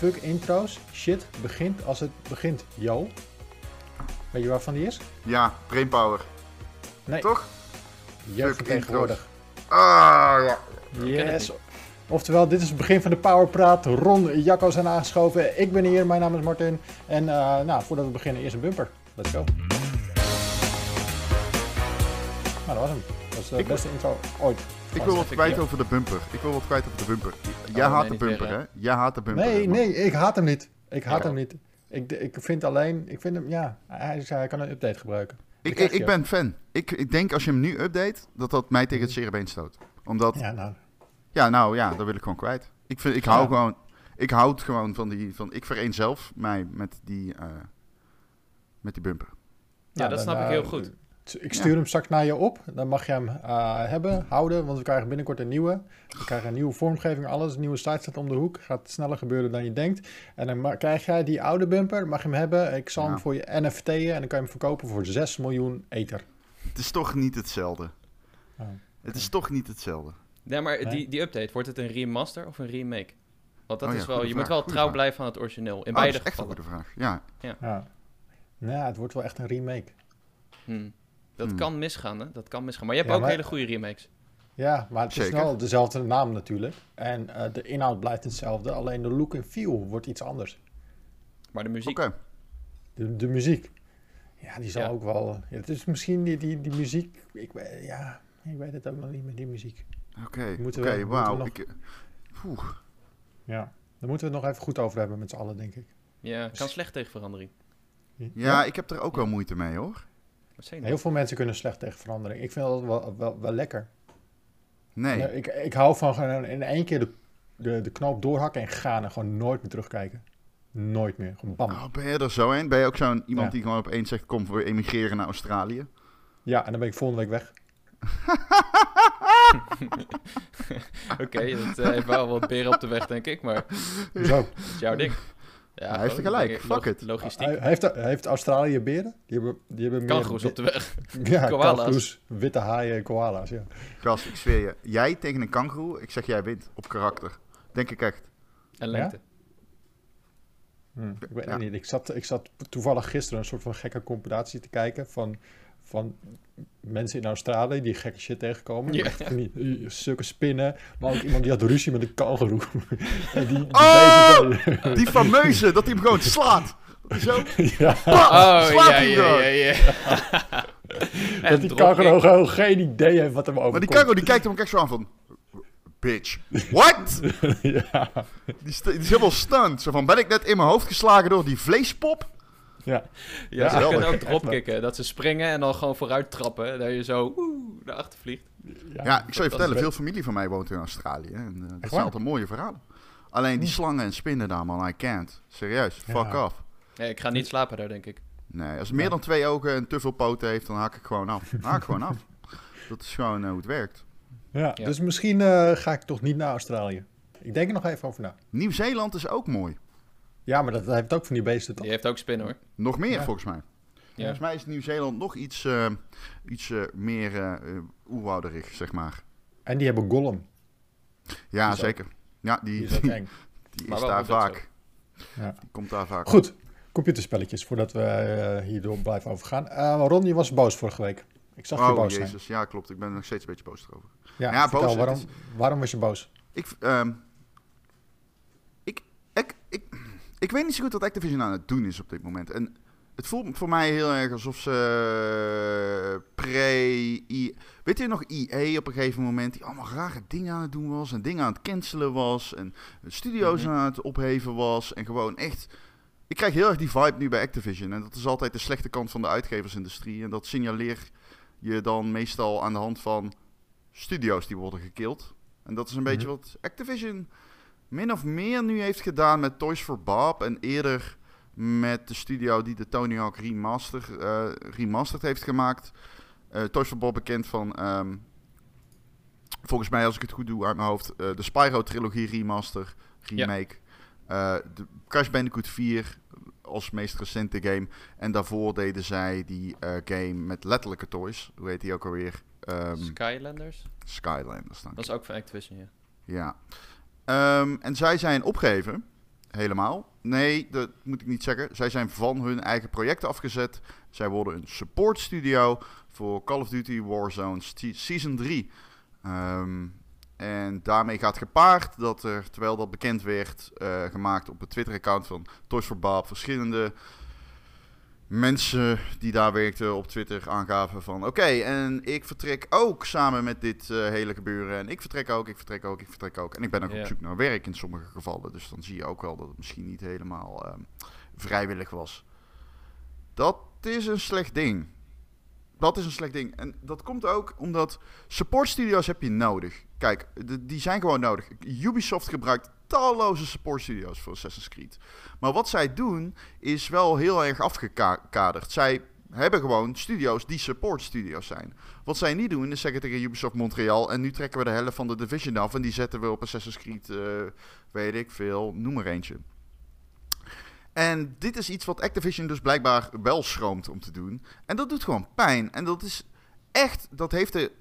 Fuck intro's. Shit begint als het begint. Yo. Weet je waarvan die is? Ja, Brainpower. Nee. Toch? Jeugdvertegenwoordig. Ah, ja. Yes. Oftewel, dit is het begin van de Powerpraat. Ron, Jacco zijn aangeschoven. Ik ben hier, mijn naam is Martin. En eh, nou, voordat we beginnen, eerst een bumper. Let's go. Nou, dat was hem. Dat was de Ik- beste intro ooit. Ik wil wat kwijt over de bumper. Ik wil wat kwijt over de bumper. Jij Oh, haat nee, de bumper, hè? Jij haat de bumper. Nee, nee, ik haat hem niet. Ik haat Ja. hem niet. Ik, ik vind alleen, ik vind hem, ja, hij, zei, hij kan een update gebruiken. Ik, ik, ben fan. Ik, ik denk als je hem nu update, dat dat mij tegen het zere been stoot. Omdat, ja, Mhm. Ja, nou, nou ja, dat wil ik gewoon kwijt. Ik, vind, ik hou Ja. gewoon, ik houd gewoon van die, van, ik vereenzelf mij met die, eh, met die bumper. Ja, nou, dat dan, snap ik eh, heel goed. Ik stuur hem straks naar je op. Dan mag je hem eh, hebben, houden. Want we krijgen binnenkort een nieuwe. We krijgen een nieuwe vormgeving, alles. Een nieuwe site staat om de hoek. Gaat sneller gebeuren dan je denkt. En dan krijg jij die oude bumper. Mag je hem hebben. Ik zal Ja. hem voor je NFT'en. En dan kan je hem verkopen voor 6 miljoen ether. Het is toch niet hetzelfde. Oh, Het is toch niet hetzelfde. Nee, maar Nee? Die, die update, wordt het een remaster of een remake? Want dat Oh ja, is wel, je vraag, moet wel goede trouw vraag. blijven aan het origineel. In Ah, dat beide is echt een gevallen. goede vraag. Ja, Ja. Nou, het wordt wel echt een remake. Hmm. Dat Hmm. kan misgaan, hè? Dat kan misgaan. Maar je hebt Ja, ook maar- hele goede remakes. Ja, maar het is wel dezelfde naam natuurlijk. En eh, de inhoud blijft hetzelfde. Alleen de look en feel wordt iets anders. Maar de muziek... oké. De, de muziek. Ja, die zal Ja. ook wel... Ja, het is misschien die, die, die muziek... Ik, weet- ja, ik weet het ook nog niet met die muziek. Oké, oké, wauw. nog- Ik, eh. Ja, daar moeten we het nog even goed over hebben met z'n allen, denk ik. Ja, kan slecht tegen verandering. Ja, ik heb er ook wel moeite mee, hoor. Heel veel mensen kunnen slecht tegen verandering. Ik vind dat wel, wel, wel lekker. Nee. Nee, Ik, ik hou van gewoon in één keer de, de, de knoop doorhakken en gaan en gewoon nooit meer terugkijken. Nooit meer. Gewoon bam. Oh, ben je er zo in? Ben je ook zo'n iemand Ja. die gewoon opeens zegt: kom voor emigreren naar Australië? Ja, en dan ben ik volgende week weg. Oké, dat eh, heeft wel wat beren op de weg, denk ik. Maar Zo. dat is jouw ding. Ja, Hij heeft er gelijk. Fuck it. Logistiek. Hij- Heeft, heeft Australië beren? Die hebben, die hebben meer... Kangoeroes op de weg. Ja, witte haaien en koala's, ja. Gast, ik zweer je. Jij tegen een kangoeroe, ik zeg jij wint op karakter. Denk ik echt. En lengte. Hm, ik weet Ja. niet. Ik zat, ik zat toevallig gisteren een soort van gekke compilatie te kijken van, van mensen in Australië die gekke shit tegenkomen. Ja. Echt van die eh, stukke spinnen, maar ook iemand die had ruzie met een kangeroe. en die, die Oh! Die fameuze, dat hij hem gewoon slaat. Dat hij zo. ja, Oh, slaat ja, hij ja, ja, ja. dat die kangeroe gewoon geen idee heeft wat hem overkomt. Maar die kangoeroe die kijkt hem ook echt zo aan van. Bitch. What? ja, Die, die is helemaal stunned. Zo van, ben ik net in mijn hoofd geslagen door die vleespop? Ja. Ja, ze kunnen ook dropkicken. Dat ze springen en dan gewoon vooruit trappen. en Dat je zo oeh, naar achter vliegt. Ja, ik zou je vertellen, veel familie van mij woont in Australië. En uh, dat zijn altijd mooie verhalen. Alleen die slangen en spinnen daar, man, I can't. Serieus, Ja. fuck off. Nee, ik ga niet slapen daar, denk ik. Nee, als het meer dan twee ogen en te veel poten heeft, dan haak ik gewoon af. Haak ik gewoon af. Dat is gewoon eh, hoe het werkt. Ja, Ja. dus misschien eh, ga ik toch niet naar Australië. Ik denk er nog even over na. Nieuw-Zeeland is ook mooi. Ja, maar dat heeft ook van die beesten toch? Die heeft ook spinnen hoor. Nog meer, Ja. volgens mij. Ja. Volgens mij is Nieuw-Zeeland nog iets, eh, iets eh, meer oerwouderig, zeg maar. En die hebben Gollum. Ja, Die ook- zeker. Ja, die, Die is die, eng. Maar is wel daar vaak. Ja. Die komt daar vaak. Goed, computerspelletjes, voordat we hierdoor blijven overgaan. Eh Ron, je was boos vorige week. Ik zag je Oh, boos zijn. jezus. Ja, klopt. Ik ben er nog steeds een beetje boos erover. Ja, Ja, vertel, boos, waarom, is- waarom was je boos? Ik, ehm, ik, ik, ik, ik weet niet zo goed wat Activision aan het doen is op dit moment. En het voelt voor mij heel erg alsof ze eh, pre... I- weet je nog, EA op een gegeven moment, die allemaal rare dingen aan het doen was. En dingen aan het cancelen was. En studio's Mhm. aan het opheven was. En gewoon echt... Ik krijg heel erg die vibe nu bij Activision. En dat is altijd de slechte kant van de uitgeversindustrie. En dat signaleer je dan meestal aan de hand van studio's die worden gekild. En dat is een Mhm. beetje wat Activision min of meer nu heeft gedaan met Toys for Bob. En eerder met de studio die de Tony Hawk remaster, eh, remastered heeft gemaakt. Eh, Toys for Bob bekend van, ehm, volgens mij als ik het goed doe uit mijn hoofd, eh, de Spyro trilogie remaster, remake. De Crash Bandicoot 4 als meest recente game. En daarvoor deden zij die game met letterlijke toys. Hoe heet die ook alweer? Ehm, Skylanders? Skylanders. dank Dat is ook van Activision, ja. ja. Ehm, en zij zijn opgeven. helemaal. Nee, dat moet ik niet zeggen. Zij zijn van hun eigen project afgezet. Zij worden een support studio voor Call of Duty Warzone Season 3. Ehm, en daarmee gaat gepaard dat er, terwijl dat bekend werd, uh, gemaakt op het Twitter-account van Toys for Bob, verschillende mensen die daar werkten op Twitter aangaven van... Oké, en ik vertrek ook samen met dit uh, hele gebeuren. En ik vertrek ook, ik vertrek ook, ik vertrek ook. En ik ben ook op zoek naar werk in sommige gevallen. Dus dan zie je ook wel dat het misschien niet helemaal uh, vrijwillig was. Dat is een slecht ding. Dat is een slecht ding. En dat komt ook omdat support studios heb je nodig. Kijk, die zijn gewoon nodig. Ubisoft gebruikt talloze support studios voor Assassin's Creed. Maar wat zij doen is wel heel erg afgekaderd. Zij hebben gewoon studio's die support studio's zijn. Wat zij niet doen is zeggen tegen Ubisoft Montreal... en nu trekken we de helft van de Division af... en die zetten we op Assassin's Creed, uh, weet ik veel, noem maar eentje. En dit is iets wat Activision dus blijkbaar wel schroomt om te doen. En dat doet gewoon pijn. En dat is echt, dat heeft de,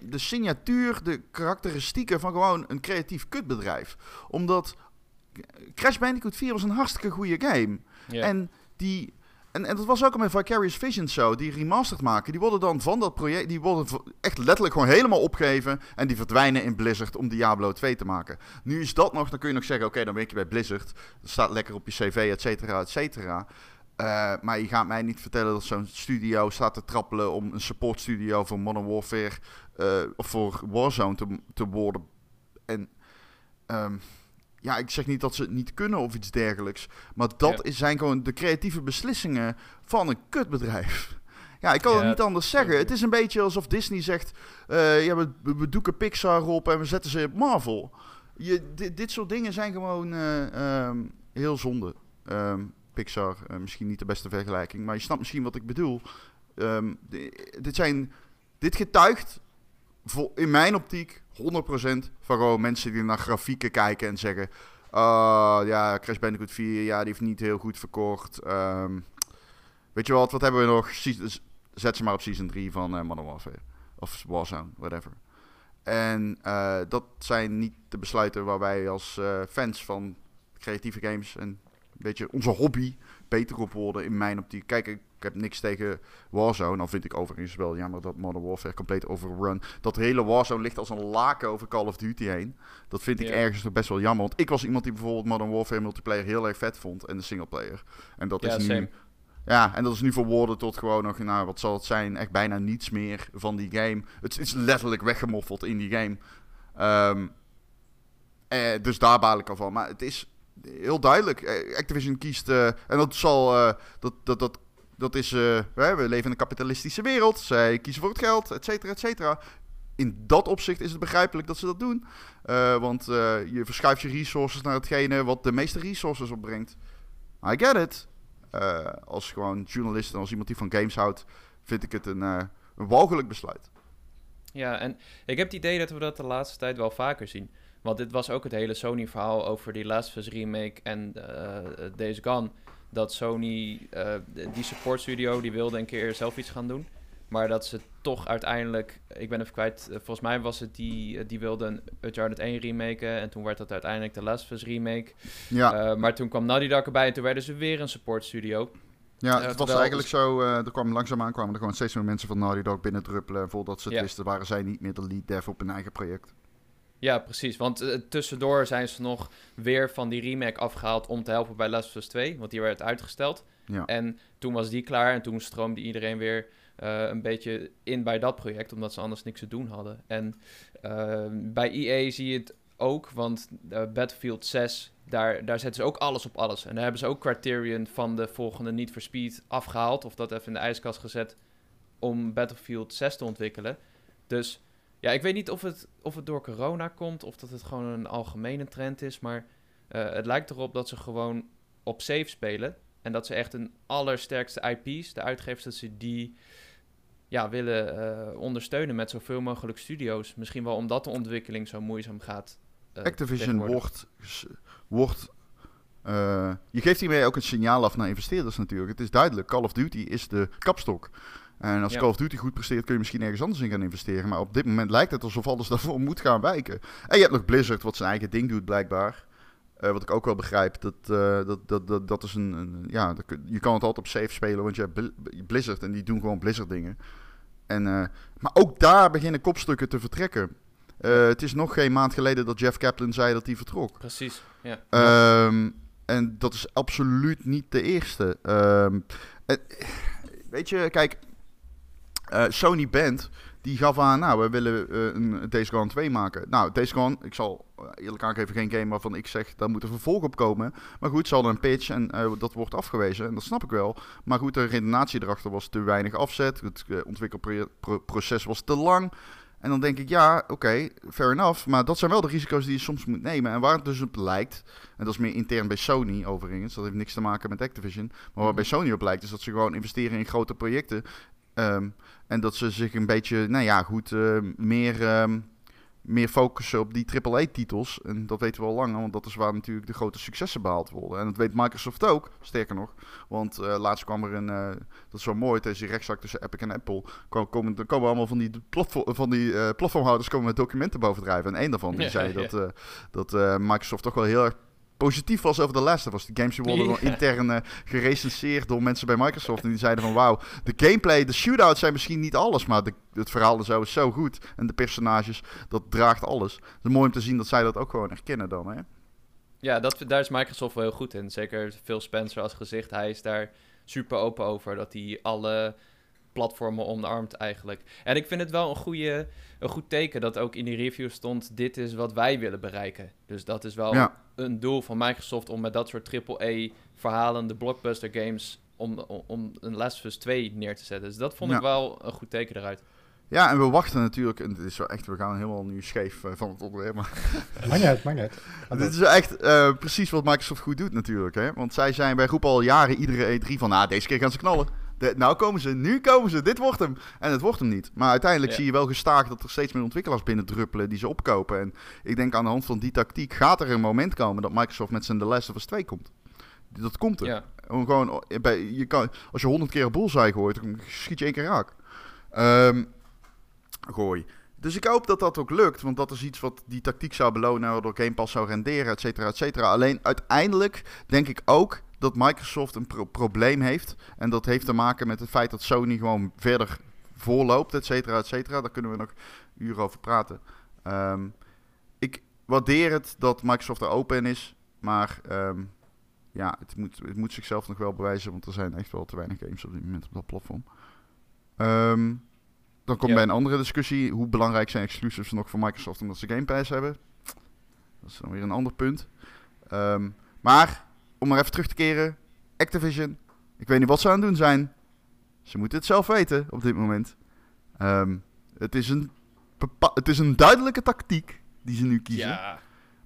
de signatuur, de karakteristieken van gewoon een creatief kutbedrijf. Omdat Crash Bandicoot 4 was een hartstikke goede game. En die en, en dat was ook al met Vicarious Vision zo. Die remastered maken, die worden dan van dat project... Die worden echt letterlijk gewoon helemaal opgegeven. En die verdwijnen in Blizzard om Diablo 2 te maken. Nu is dat nog, dan kun je nog zeggen... Oké, dan werk je bij Blizzard. Dat staat lekker op je cv, et cetera, et cetera. Uh, maar je gaat mij niet vertellen dat zo'n studio staat te trappelen... om een support studio voor Modern Warfare... Uh, of voor Warzone te, te worden. En... Um, ja, ik zeg niet dat ze het niet kunnen of iets dergelijks. Maar dat zijn gewoon de creatieve beslissingen van een kutbedrijf. Ja, ik kan het niet anders zeggen. Het is een beetje alsof Disney zegt: uh, ja, we, we, doeken Pixar op en we zetten ze op Marvel. Je, dit, dit soort dingen zijn gewoon um, heel zonde. Um, Pixar, uh, misschien niet de beste vergelijking, maar je snapt misschien wat ik bedoel. Um, dit, zijn, dit getuigt voor, in mijn optiek 100% van mensen die naar grafieken kijken en zeggen... Uh, ja, Crash Bandicoot 4, ja, die heeft niet heel goed verkocht. Um, weet je wat, wat hebben we nog? Zet ze maar op Season 3 van uh, Modern Warfare. Of Warzone, whatever. En uh, dat zijn niet de besluiten waar wij als fans van creatieve games en weet je, onze hobby beter op worden in mijn optiek. Kijk, ik heb niks tegen Warzone. Dan vind ik overigens wel jammer dat Modern Warfare compleet overrun. Dat hele Warzone ligt als een laken over Call of Duty heen. Dat vind ik ergens nog best wel jammer. Want ik was iemand die bijvoorbeeld Modern Warfare multiplayer heel erg vet vond. En de singleplayer. En dat is nu... Ja, en dat is nu verwoorden tot gewoon nog, nou, wat zal het zijn? Echt bijna niets meer van die game. Het is letterlijk weggemoffeld in die game. Um, eh, dus daar baal ik al van. Maar het is heel duidelijk. Eh, Activision kiest, uh, en dat zal, uh, dat, dat, dat dat is, we leven in een kapitalistische wereld. Zij kiezen voor het geld, et cetera, et cetera. In dat opzicht is het begrijpelijk dat ze dat doen. Want je verschuift je resources naar hetgene wat de meeste resources opbrengt. I get it. als gewoon journalist en als iemand die van games houdt, vind ik het een, een walgelijk besluit. Ja, en ik heb het idee dat we dat de laatste tijd wel vaker zien. Want dit was ook het hele Sony-verhaal over die Last of Us remake en Days Gone dat Sony, uh, die support studio, die wilde een keer zelf iets gaan doen. Maar dat ze toch uiteindelijk, ik ben even kwijt, uh, volgens mij was het die, uh, die wilde een Uncharted 1 remaken. En toen werd dat uiteindelijk de Last of Us remake. Ja. maar toen kwam Naughty Dog erbij en toen werden ze weer een support studio. Ja, het was eigenlijk zo, er kwam langzaamaan kwamen er gewoon steeds meer mensen van Naughty Dog binnen druppelen. Voordat ze het wisten, waren zij niet meer de lead dev op hun eigen project. Ja, precies. Want uh, tussendoor zijn ze nog weer van die remake afgehaald om te helpen bij Last of Us 2. Want die werd uitgesteld. Ja. En toen was die klaar en toen stroomde iedereen weer uh, een beetje in bij dat project. Omdat ze anders niks te doen hadden. En uh, bij EA zie je het ook. Want Battlefield 6, daar, daar zetten ze ook alles op alles. En daar hebben ze ook Criterion van de volgende Need for Speed afgehaald. Of dat even in de ijskast gezet om Battlefield 6 te ontwikkelen. Dus ja, ik weet niet of het, of het door corona komt of dat het gewoon een algemene trend is. Maar uh, het lijkt erop dat ze gewoon op safe spelen. En dat ze echt een allersterkste IP's, de uitgevers, dat ze die ja, willen uh, ondersteunen met zoveel mogelijk studio's. Misschien wel omdat de ontwikkeling zo moeizaam gaat. Uh, Activision wordt. wordt je geeft hiermee ook een signaal af naar investeerders natuurlijk. Het is duidelijk, Call of Duty is de kapstok. En als Call of Duty goed presteert, kun je misschien ergens anders in gaan investeren. Maar op dit moment lijkt het alsof alles daarvoor moet gaan wijken. En je hebt nog Blizzard, wat zijn eigen ding doet blijkbaar. wat ik ook wel begrijp, dat, dat, dat, dat, dat is een, een ja, je kan het altijd op safe spelen, want je hebt Blizzard en die doen gewoon Blizzard dingen. En, maar ook daar beginnen kopstukken te vertrekken. het is nog geen maand geleden dat Jeff Kaplan zei dat hij vertrok. Precies, ja. Ehm, en dat is absoluut niet de eerste. Ehm, weet je, kijk, uh, Sony Band, die gaf aan, nou, we willen uh, een Days Gone 2 maken. Nou, Days Gone, ik zal uh, eerlijk aangeven, geen game waarvan ik zeg, daar moet een vervolg op komen. Maar goed, ze hadden een pitch en dat wordt afgewezen. En dat snap ik wel. Maar goed, de redenatie erachter was te weinig afzet. Het ontwikkelproces was te lang. En dan denk ik, ja, oké, fair enough. Maar dat zijn wel de risico's die je soms moet nemen. En waar het dus op lijkt, en dat is meer intern bij Sony overigens, dat heeft niks te maken met Activision. Maar waar bij Sony op lijkt, is dat ze gewoon investeren in grote projecten. Ehm, en dat ze zich een beetje, nou ja, goed, uh, meer... Um, meer focussen op die AAA-titels. En dat weten we al lang, want dat is waar natuurlijk de grote successen behaald worden. En dat weet Microsoft ook, sterker nog. Want uh, laatst kwam er een, uh, dat is wel mooi, tijdens die rechtszaak tussen Epic en Apple, komen, komen, komen allemaal van die, platform, van die uh, platformhouders komen met documenten bovendrijven. En één daarvan die zei dat, dat Microsoft toch wel heel erg positief was over de Last of Us. De games die worden yeah. intern uh, gerecenseerd door mensen bij Microsoft. En die zeiden van wauw, de gameplay, de shootouts zijn misschien niet alles. Maar de, het verhaal en zo is zo goed. En de personages, dat draagt alles. Het is mooi om te zien dat zij dat ook gewoon erkennen dan. Hè? Ja, dat, daar is Microsoft wel heel goed in. Zeker Phil Spencer als gezicht. Hij is daar super open over. Dat hij alle platformen omarmt eigenlijk. En ik vind het wel een, goede, een goed teken dat ook in die review stond... dit is wat wij willen bereiken. Dus dat is wel een doel van Microsoft... om met dat soort AAA-verhalende blockbuster games... Om, om, een Last of Us 2 neer te zetten. Dus dat vond ik wel een goed teken eruit. Ja, en we wachten natuurlijk, en het is wel echt, we gaan helemaal nu scheef uh, van het onderwerp. Maar niet. Dit is echt uh, precies wat Microsoft goed doet natuurlijk. Hè? Want zij zijn bij groep al jaren iedere E3 van, nou, deze keer gaan ze knallen nou komen ze, nu komen ze, dit wordt hem. En het wordt hem niet. Maar uiteindelijk zie je wel gestaag dat er steeds meer ontwikkelaars binnen druppelen die ze opkopen. En ik denk aan de hand van die tactiek gaat er een moment komen dat Microsoft met zijn The Last of Us 2 komt. Dat komt er. Ja. Gewoon, bij, je kan, als je honderd keer een boelzaai gooit, dan schiet je één keer raak. Um, gooi. Dus ik hoop dat dat ook lukt, want dat is iets wat die tactiek zou belonen, waardoor Game Pass zou renderen, et cetera, et cetera. Alleen uiteindelijk denk ik ook dat Microsoft een probleem heeft. En dat heeft te maken met het feit dat Sony gewoon verder voorloopt, et cetera, et cetera. Daar kunnen we nog uren over praten. Um, ik waardeer het dat Microsoft er open in is, maar um, ja, het moet, het moet zichzelf nog wel bewijzen, want er zijn echt wel te weinig games op dit moment op dat platform. Um, dan komt bij een andere discussie, hoe belangrijk zijn exclusives nog voor Microsoft omdat ze Game Pass hebben? Dat is dan weer een ander punt. maar om maar even terug te keren. Activision. Ik weet niet wat ze aan het doen zijn. Ze moeten het zelf weten op dit moment. Um, het, is een het is een duidelijke tactiek die ze nu kiezen. Ja.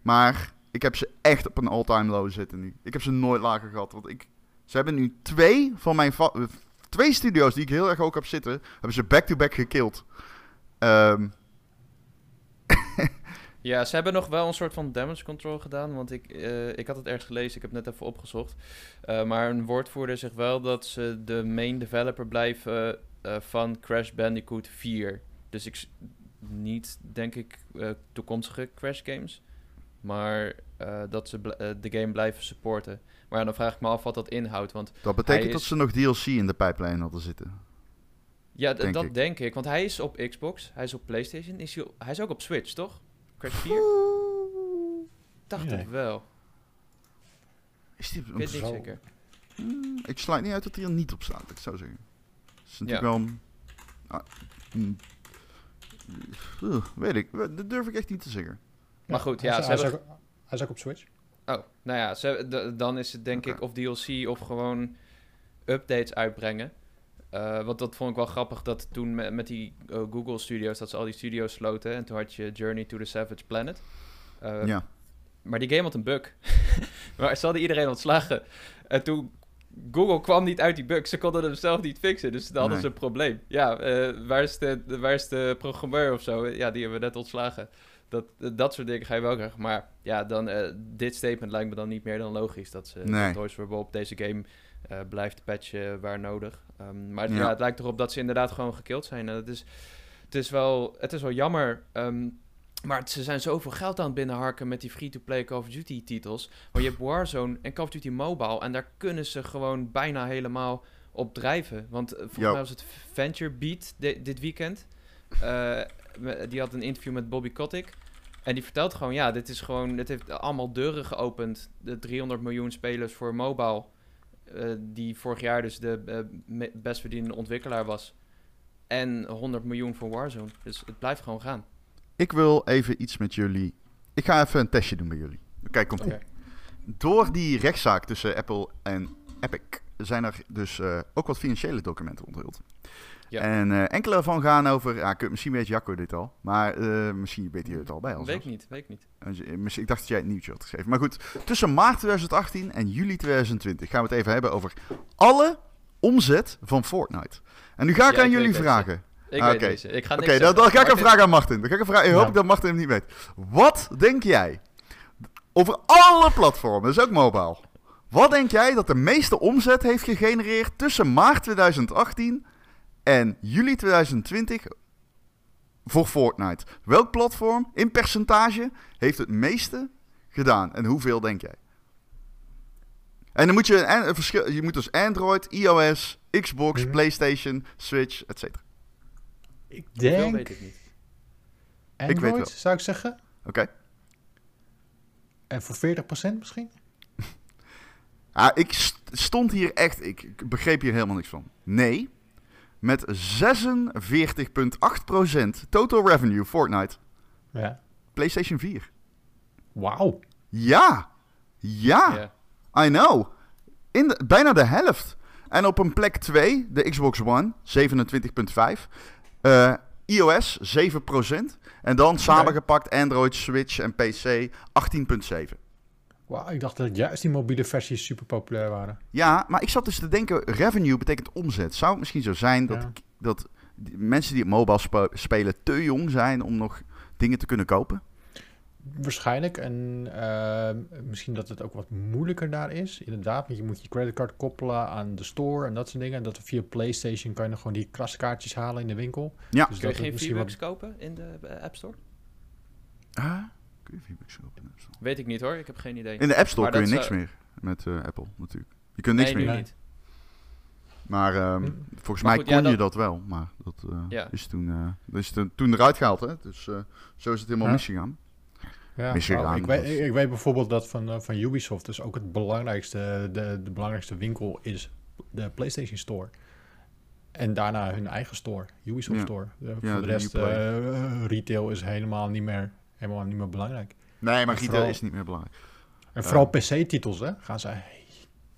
Maar ik heb ze echt op een all-time low zitten nu. Ik heb ze nooit lager gehad. Want ik, ze hebben nu twee van mijn twee studio's die ik heel erg ook heb zitten, hebben ze back-to-back gekild. Um, Ja, ze hebben nog wel een soort van damage control gedaan. Want ik, uh, ik had het ergens gelezen, ik heb het net even opgezocht. Uh, maar een woordvoerder zegt wel dat ze de main developer blijven uh, van Crash Bandicoot 4. Dus ik niet, denk ik, toekomstige Crash games. Maar dat ze de game blijven supporten. Maar ja, dan vraag ik me af wat dat inhoudt. Want dat betekent dat ze nog DLC in de pipeline hadden zitten. Ja, dat denk ik. Want hij is op Xbox, hij is op PlayStation, is hij, hij is ook op Switch, toch? Crash 4? Dacht ik wel. Is die ik weet niet zeker. Hmm, ik sluit niet uit dat hij er niet op staat, ik zou zeggen. Dat is natuurlijk ja. wel... Ah, mm, uh, weet ik, dat durf ik echt niet te zeggen. Maar goed, ja, hij, ze hebben... hij is ook op Switch. Oh, nou ja, ze, dan is het denk okay. ik of DLC of gewoon updates uitbrengen. Uh, want dat vond ik wel grappig dat toen met, met die uh, Google Studios, dat ze al die studios sloten. En toen had je Journey to the Savage Planet. Uh, ja. Maar die game had een bug. maar ze hadden iedereen ontslagen. En toen Google kwam niet uit die bug. Ze konden hem zelf niet fixen. Dus dan hadden ze een probleem. Ja, waar, is de, waar is de programmeur of zo? Ja, die hebben we net ontslagen. Dat, dat soort dingen ga je wel krijgen. Maar ja, dan, dit statement lijkt me dan niet meer dan logisch. Dat ze nee. Toys for Bob deze game uh, blijft patchen waar nodig. Um, maar ja. het lijkt erop dat ze inderdaad gewoon gekild zijn. het, is, het, is wel, het is wel jammer. Um, Maar ze zijn zoveel geld aan het binnenharken met die free-to-play Call of Duty titels. Maar je hebt Warzone en Call of Duty Mobile. En daar kunnen ze gewoon bijna helemaal op drijven. Want uh, volgens mij was het Venture Beat dit weekend. Uh, die had een interview met Bobby Kotick. En die vertelt gewoon, ja, dit is gewoon, dit heeft allemaal deuren geopend. De 300 miljoen spelers voor mobile. Uh, die vorig jaar dus de uh, best verdienende ontwikkelaar was. En 100 miljoen voor Warzone. Dus het blijft gewoon gaan. Ik wil even iets met jullie. Ik ga even een testje doen bij jullie. Kijk, komt okay. Door die rechtszaak tussen Apple en Epic zijn er dus uh, ook wat financiële documenten onthuld. Ja. En uh, enkele ervan gaan over, ja, misschien weet Jacco dit al, maar uh, misschien weet hij het al bij ons. Weet ik niet, weet ik niet. Ik dacht dat jij het nieuwtje had geschreven. Maar goed, tussen maart 2018 en juli 2020 gaan we het even hebben over alle omzet van Fortnite. En nu ga ik ja, aan ik jullie vragen. Ik ah, weet deze. Ik ga Oké, okay, dan, dan, ga ik een vraag aan Martin. Dan ga ik een vraag. Ik hoop dat Martin hem niet weet. Wat denk jij over alle platformen, dus ook mobile? Wat denk jij dat de meeste omzet heeft gegenereerd tussen maart 2018 en juli 2020 voor Fortnite? Welk platform in percentage heeft het meeste gedaan? En hoeveel denk jij? En dan moet je een, een verschil. Je moet dus Android, iOS, Xbox, mhm. PlayStation, Switch, etc. Ik denk. weet ik niet. Android, ik weet zou ik zeggen. Oké. En voor 40% misschien? ah, ik stond hier echt. Ik begreep hier helemaal niks van. Nee. Met 46,8% total revenue Fortnite. Ja. PlayStation 4. Wauw. Ja. Ja. I know. In de, bijna de helft. En op een plek 2, de Xbox One, 27,5. Uh, iOS 7%. En dan samengepakt Android, Switch en PC 18,7%. Wauw, ik dacht dat juist die mobiele versies super populair waren. Ja, maar ik zat dus te denken, revenue betekent omzet. Zou het misschien zo zijn dat, dat mensen die op mobile spelen te jong zijn om nog dingen te kunnen kopen? Waarschijnlijk. En uh, misschien dat het ook wat moeilijker daar is. Inderdaad, want je moet je creditcard koppelen aan de store en dat soort dingen. En dat via PlayStation kan je nog gewoon die kraskaartjes halen in de winkel. Ja. Dus kun je geen V-Bucks wat... kopen in de uh, App Store? Ah, kun je V-Bucks kopen in de App Store? Weet ik niet hoor, ik heb geen idee. In de App Store kun je niks meer met uh, Apple natuurlijk. Je kunt niks nee, meer. niet. Maar um, volgens maar mij goed, kon ja, je dat wel. Maar dat uh, ja. is, toen, is toen, toen eruit gehaald. Hè? Dus zo is het helemaal misgegaan. Ja, nou, ik, weet, ik, weet, bijvoorbeeld dat van, van Ubisoft dus ook het belangrijkste, de, de belangrijkste winkel is de PlayStation Store. En daarna hun eigen store, Ubisoft Store. Ja, voor de, rest, uh, retail is helemaal niet meer, helemaal niet meer belangrijk. Nee, maar retail is niet meer belangrijk. En vooral PC-titels, hè, gaan ze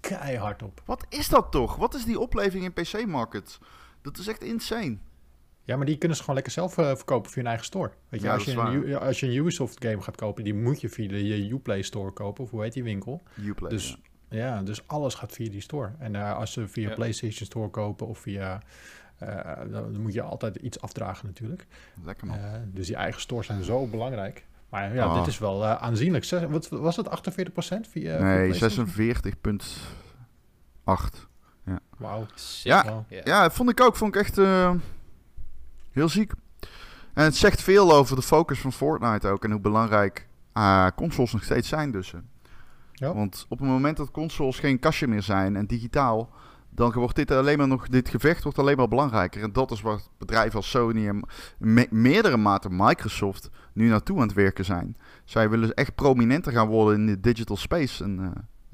keihard op. Wat is dat toch? Wat is die opleving in PC-market? Dat is echt insane. Ja, maar die kunnen ze gewoon lekker zelf uh, verkopen via hun eigen store. Weet je, ja, als, je een, als je een Ubisoft game gaat kopen, die moet je via de Uplay store kopen. Of hoe heet die winkel? Uplay, dus, ja. dus alles gaat via die store. En uh, als ze via PlayStation Store kopen of via... Uh, dan moet je altijd iets afdragen natuurlijk. Lekker man. dus die eigen stores zijn zo belangrijk. Maar ja, oh. dit is wel aanzienlijk. Wat was het, 48% via Nee, 46,8. Ja. Wauw. Ja, ja, vond ik ook. Vond ik echt... Heel ziek. En het zegt veel over de focus van Fortnite ook en hoe belangrijk uh, consoles nog steeds zijn dus. Ja. Want op het moment dat consoles geen kastje meer zijn en digitaal, dan wordt dit alleen maar nog, dit gevecht wordt alleen maar belangrijker. En dat is wat bedrijven als Sony en meerdere mate Microsoft nu naartoe aan het werken zijn. Zij willen echt prominenter gaan worden in de digital space. En, uh,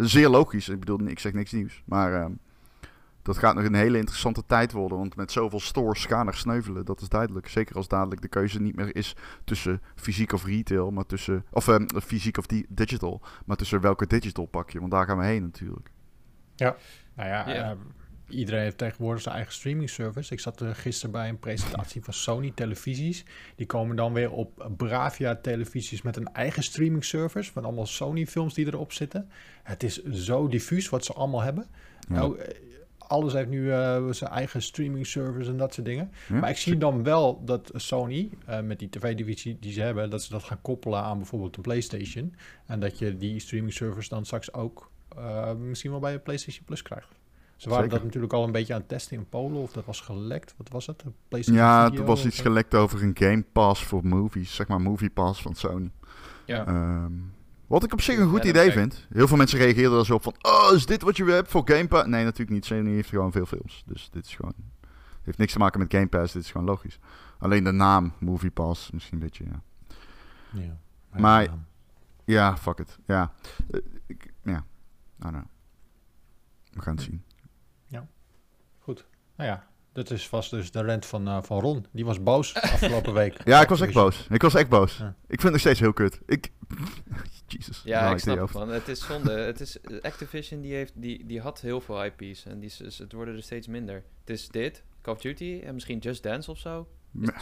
zeer logisch. Ik bedoel, ik zeg niks nieuws. Maar uh, dat gaat nog een hele interessante tijd worden. Want met zoveel stores gaan er sneuvelen. Dat is duidelijk. Zeker als dadelijk de keuze niet meer is tussen fysiek of retail. Maar tussen, of uh, fysiek of digital. Maar tussen welke digital pak je. Want daar gaan we heen natuurlijk. Ja, nou ja. Yeah. Uh, iedereen heeft tegenwoordig zijn eigen streaming service. Ik zat uh, gisteren bij een presentatie van Sony televisies. Die komen dan weer op Bravia televisies met een eigen streaming service. Van allemaal Sony films die erop zitten. Het is zo diffuus wat ze allemaal hebben. Ja. Nou, alles heeft nu uh, zijn eigen streaming service en dat soort dingen. maar ik zie dan wel dat Sony, uh, met die tv-divisie die ze hebben, dat ze dat gaan koppelen aan bijvoorbeeld een PlayStation. En dat je die streaming service dan straks ook uh, misschien wel bij een PlayStation Plus krijgt. Ze waren Zeker. dat natuurlijk al een beetje aan het testen in Polen, of dat was gelekt. Wat was het? Een PlayStation Ja, Video er was iets gelekt over een Game Pass voor movies. Zeg maar Movie Pass van Sony. Ja. Ehm, wat ik op zich een goed idee vind. Heel veel mensen reageerden er zo op van... Oh, is dit wat je hebt voor Game Pass? Nee, natuurlijk niet. Sony heeft gewoon veel films. Dus dit is gewoon... Het heeft niks te maken met Game Pass. Dit is gewoon logisch. Alleen de naam Movie Pass misschien een beetje, ja. Ja. Maar- Ja. Ja, fuck it. Ja. Eh, ik, ja. Don't know. We gaan het zien. Nou ja, dat is vast dus de rent van, eh, van Ron. Die was boos afgelopen week. Ja, ik was echt boos. Ik was echt boos. Ja. Ik vind het nog steeds heel kut. Ik... Jesus. Ja, Nou, ik snap het man. Het is zonde. het is, Activision die, heeft, die, die had heel veel IP's en die, is- het worden er steeds minder. Het is dit, Call of Duty en misschien Just Dance of zo.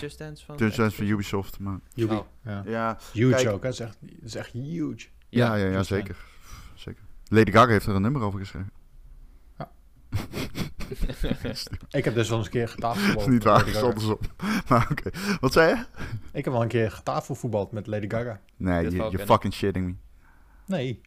Just Dance van? Dat is van? Ubisoft, maar... Oh. Ja. Ja, Huge Kijk. ook, hè. Dat is echt, dat is echt huge. ja, ja, ja, Just zeker. zeker. Lady Gaga heeft er een nummer over geschreven. Ik heb dus wel eens een keer Dat getafelvoetbald. is niet waar, is Gaga. andersom. Maar oké. Wat zei je? Ik heb wel een keer getafelvoetbald met Lady Gaga. Nee, Dit je fucking shitting me. Nee.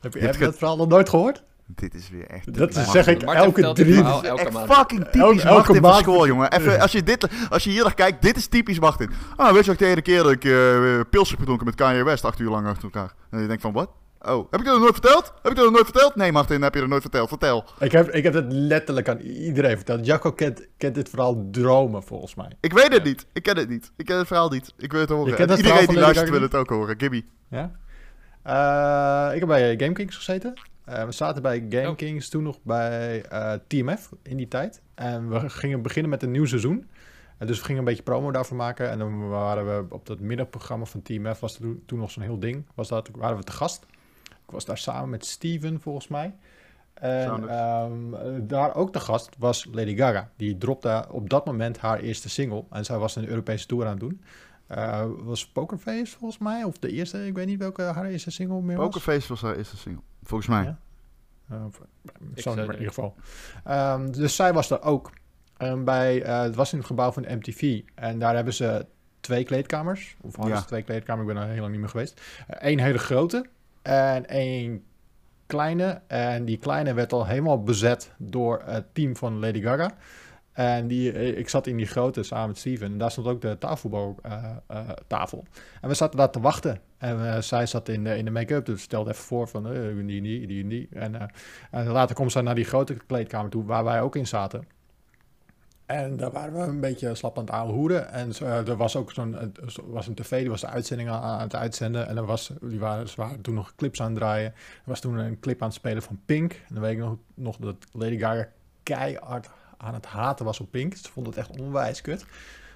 Heb je, heb je dat verhaal nog nooit gehoord? Dit is weer echt... Dat is, zeg ik Martin elke dit drie... verhaal elke Echt maand. fucking typisch Elke- elke school, jongen. Even, als, je dit, als je hier naar kijkt, dit is typisch Martin. Ah, weet je ook de ene keer dat ik eh pils heb gedronken met Kanye West acht uur lang achter elkaar? En je denkt van, wat? Oh, heb ik dat nog nooit verteld? Heb ik dat nog nooit verteld? Nee, Martin, heb je dat nooit verteld? Vertel. Ik heb, ik heb het letterlijk aan iedereen verteld. Jacco kent, kent dit verhaal dromen, volgens mij. Ik weet het Ja. niet. Ik ken het niet. Ik ken het verhaal niet. Ik wil het horen. Het iedereen die luistert wil het ook horen. Gibby. Ja? Eh, ik heb bij GameKings gezeten. Eh, we zaten bij. GameKings toen nog bij eh, TMF in die tijd. En we gingen beginnen met een nieuw seizoen. En dus we gingen een beetje promo daarvoor maken. En dan waren we op dat middagprogramma van TMF, was toen- toen nog zo'n heel ding. Was dat, waren we te gast. Ik was daar samen met Steven, volgens mij. En ehm, eh, daar ook te gast was Lady Gaga. Die dropte op dat moment haar eerste single. En zij was een Europese tour aan het doen. Eh, was Pokerface volgens mij, of de eerste, ik weet niet welke haar eerste single meer was. Pokerface was haar eerste single. Volgens mij. Ja. Uh, zou nummer in ieder geval. Ehm, dus zij was er ook. En bij, eh, het was in het gebouw van MTV. En daar hebben ze twee kleedkamers. Of hadden Ja. ze twee kleedkamers, ik ben er heel lang niet meer geweest. Eén hele grote en één kleine. En die kleine werd al helemaal bezet door het team van Lady Gaga. En die, eh, ik zat in die grote samen met Steven. En daar stond ook de tafelvoetbaltafel. en we zaten daar te wachten. En eh, zij zat in de, in de make-up. Dus stelde even voor van eh, die, die, die, die. En, eh, en later komt zij naar die grote kleedkamer toe, waar wij ook in zaten. En daar waren we een beetje slap aan het aanhoeren. En eh, er was ook zo'n zo- was een tv, die was de uitzending aan, het uitzenden. En er was, die waren, ze waren toen nog clips aan het draaien. Er was toen een clip aan het spelen van Pink. En dan weet ik nog, nog dat Lady Gaga keihard aan het haten was op Pink. Ze vond het echt onwijs kut.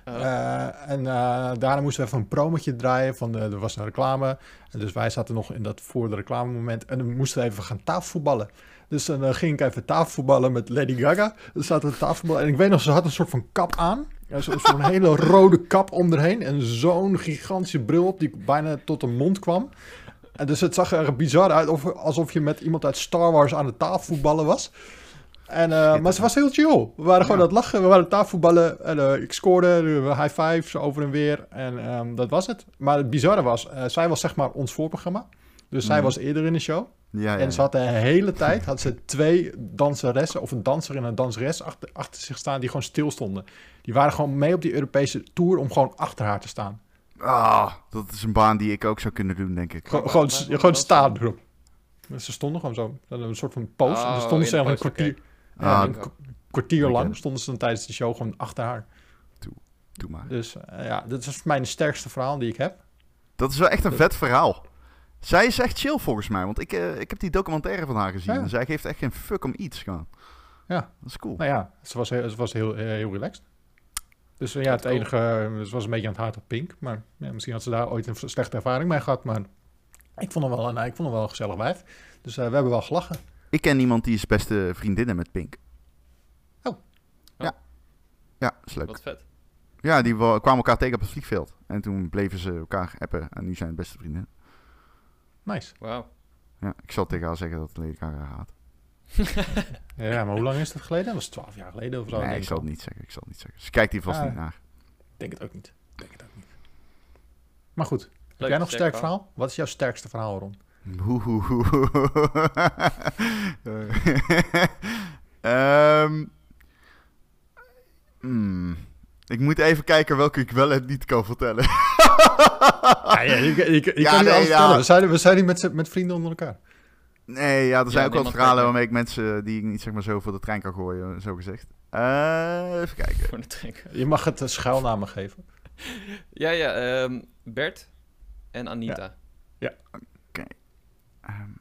Oh. Eh, en eh, daarna moesten we even een promotje draaien. Van de, er was een reclame. En dus wij zaten nog in dat voor de reclame moment. En dan moesten we even gaan tafelvoetballen. Dus dan eh, ging ik even tafelvoetballen met Lady Gaga. Dan zaten we tafelvoetballen. En ik weet nog, ze had een soort van kap aan. Ja, zo- Zo'n hele rode kap om erheen. En zo'n gigantische bril op die bijna tot de mond kwam. En dus het zag er bizar uit. Of, alsof je met iemand uit Star Wars aan het tafelvoetballen was. En, eh, maar ze was heel chill. We waren gewoon Ja. aan het lachen. We waren aan het tafelvoetballen. En eh, ik scoorde. high five. Zo over en weer. En ehm, dat was het. Maar het bizarre was, zij was zeg maar ons voorprogramma. Dus zij Mhm. was eerder in de show. Ja, ja, En ze had de hele tijd had ze twee danseressen of een danser en een danseres achter, achter zich staan die gewoon stil stonden. Die waren gewoon mee op die Europese tour om gewoon achter haar te staan. Ah, dat is een baan die ik ook zou kunnen doen, denk ik. Gewoon, gewoon, staan erop. Ze stonden gewoon zo. Hadden een soort van post. en Oh, stonden ze de eigenlijk een kwartier, Ah, een kwartier lang stonden ze dan tijdens de show gewoon achter haar. Doe maar. Dus eh, ja, dit is mijn sterkste verhaal die ik heb. Dat is wel echt een vet verhaal. Zij is echt chill volgens mij, want ik, eh, ik heb die documentaire van haar gezien. Ja. En zij geeft echt geen fuck om iets gewoon. Ja. Dat is cool. Nou ja, ze was heel, ze was heel, heel, heel relaxed. Dus eh, ja, het Cool. enige, eh, ze was een beetje aan het hart op Pink. Maar ja, misschien had ze daar ooit een slechte ervaring mee gehad. Maar ik vond hem wel een, ik vond hem wel een gezellig wijf. Dus eh, we hebben wel gelachen. Ik ken iemand die is beste vriendinnen met Pink. Oh. Ja. Ja, is leuk. Wat vet. Ja, die wa- kwamen elkaar tegen op het vliegveld. En toen bleven ze elkaar appen. En nu zijn het beste vrienden. Nice. Wauw. Ja, ik zal tegen haar zeggen dat het ledenkanger haat. ja, maar hoe lang is dat geleden? Dat was twaalf jaar geleden of zo. Nee, ik zal het niet zeggen. Ik zal het niet zeggen. Ze kijkt hier vast ah. niet naar. Ik denk het ook niet. Denk het ook niet. Maar goed. Heb jij nog een sterk verhaal? Wat is jouw sterkste verhaal, Ron? um, ik moet even kijken welke ik wel en niet kan vertellen. ja, ja, ja, kan nee, niet ja. We zijn, we zijn niet met, met vrienden onder elkaar. Nee, ja, er zijn ook wel verhalen waarmee ik mensen die ik niet zeg maar zo voor de trein kan gooien, zo gezegd. Uh, even kijken. Voor de trein. Je mag het uh, schuilnamen geven. ja, ja, um, Bert en Anita. Ja. Oké. Um,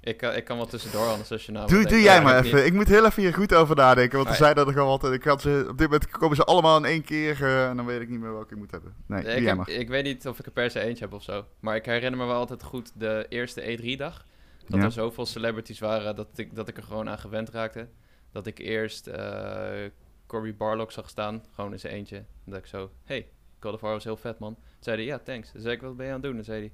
ik, uh, ik kan wel tussendoor anders als je nou... Doe, doe jij maar even. Ik moet heel even hier goed over nadenken. Want er zijn er gewoon altijd... Ik had ze, op dit moment komen ze allemaal in één keer... Uh, en dan weet ik niet meer welke ik moet hebben. Nee, nee ik, ik, weet niet of ik er per se eentje heb of zo. Maar ik herinner me wel altijd goed de eerste E3-dag. Dat er zoveel celebrities waren dat ik, dat ik er gewoon aan gewend raakte. Dat ik eerst uh, Corby Barlock zag staan. Gewoon in zijn eentje. En dat ik zo... Hey, God of War was heel vet, man. Toen zei hij, ja, thanks. Dan zei ik, wat ben je aan het doen? Dan zei hij...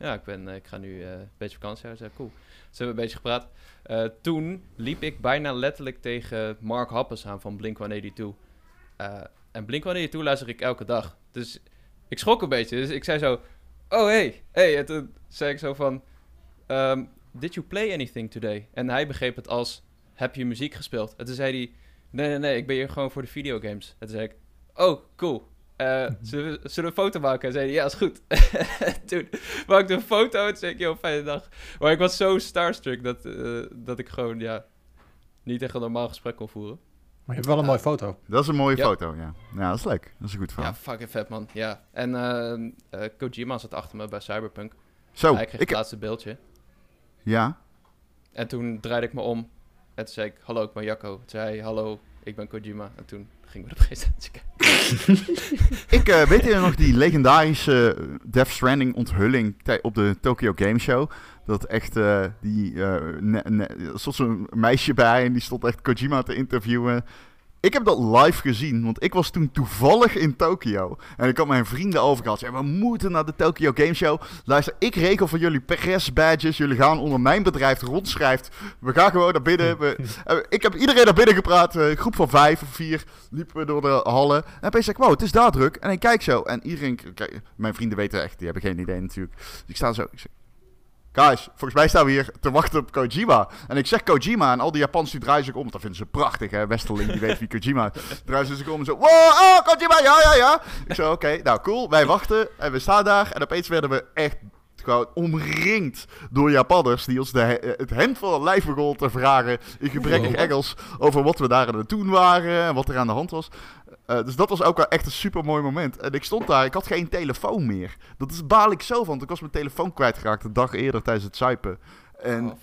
Ja, ik, ben, ik ga nu een beetje vakantie houden. zei cool. Hebben een beetje gepraat. Uh, toen liep ik bijna letterlijk tegen Mark Happes aan van Blink-182. Uh, en Blink-182 luister ik elke dag. Dus ik schrok een beetje. Dus ik zei zo... Oh, hey, hey. En toen zei ik zo van... Um, Did you play anything today? En hij begreep het als... Heb je muziek gespeeld? En toen zei hij... Nee, nee, nee. Ik ben hier gewoon voor de videogames. En toen zei ik... Oh, cool. Uh, zullen, we, zullen, we, een foto maken? En zei hij, ja, is goed. toen maakte een foto en zei ik, joh, fijne dag. Maar ik was zo starstruck dat, uh, dat ik gewoon, ja, niet echt een normaal gesprek kon voeren. Maar je hebt wel een mooie foto. Dat is een mooie foto, ja. Ja, dat is leuk. Dat is een goed verhaal. Ja, fucking vet, man. Ja. En uh, Kojima zat achter me bij Cyberpunk. Zo. Hij kreeg ik... het laatste beeldje. Ja. En toen draaide ik me om. En toen zei ik, hallo, ik ben Jacco. Toen zei hij, hallo, ik ben Kojima. En toen gingen we de presentatie kijken. ik uh, weet je nog die legendarische uh, Death Stranding onthulling op de Tokyo Game Show? Dat echt, uh, die, uh, er stond zo'n meisje bij en die stond echt Kojima te interviewen. Ik heb dat live gezien, want ik was toen toevallig in Tokio. En ik had mijn vrienden overgehaald. Zei, we moeten naar de Tokyo Game Show. Luister, ik regel voor jullie press-badges. Jullie gaan onder mijn bedrijf rondschrijft. We gaan gewoon naar binnen. We, eh, ik heb iedereen naar binnen gepraat. Een groep van vijf of vier liepen we door de hallen. En opeens zei ik, wow, het is daar druk. En ik kijk zo. En iedereen, mijn vrienden weten echt, die hebben geen idee natuurlijk. Dus ik sta zo, ik zeg, Guys, volgens mij staan we hier te wachten op Kojima. En ik zeg Kojima en al die Japanners die draaien zich om. Dat vinden ze prachtig, hè. Westerling, die weet wie Kojima Draaien ze zich om en zo... Wow, oh, Kojima, ja, ja, ja. Ik zo, oké, nou cool. Wij wachten en we staan daar. En opeens werden we echt gewoon omringd door Japanners die ons de, het hemd van het lijf begonnen te vragen in gebrekkig Engels over wat we daar aan het doen waren en wat er aan de hand was. Uh, dus dat was ook echt een super mooi moment. En ik stond daar, ik had geen telefoon meer. Dat is baal ik zo van, want ik was mijn telefoon kwijtgeraakt de dag eerder tijdens het zuipen. En oh,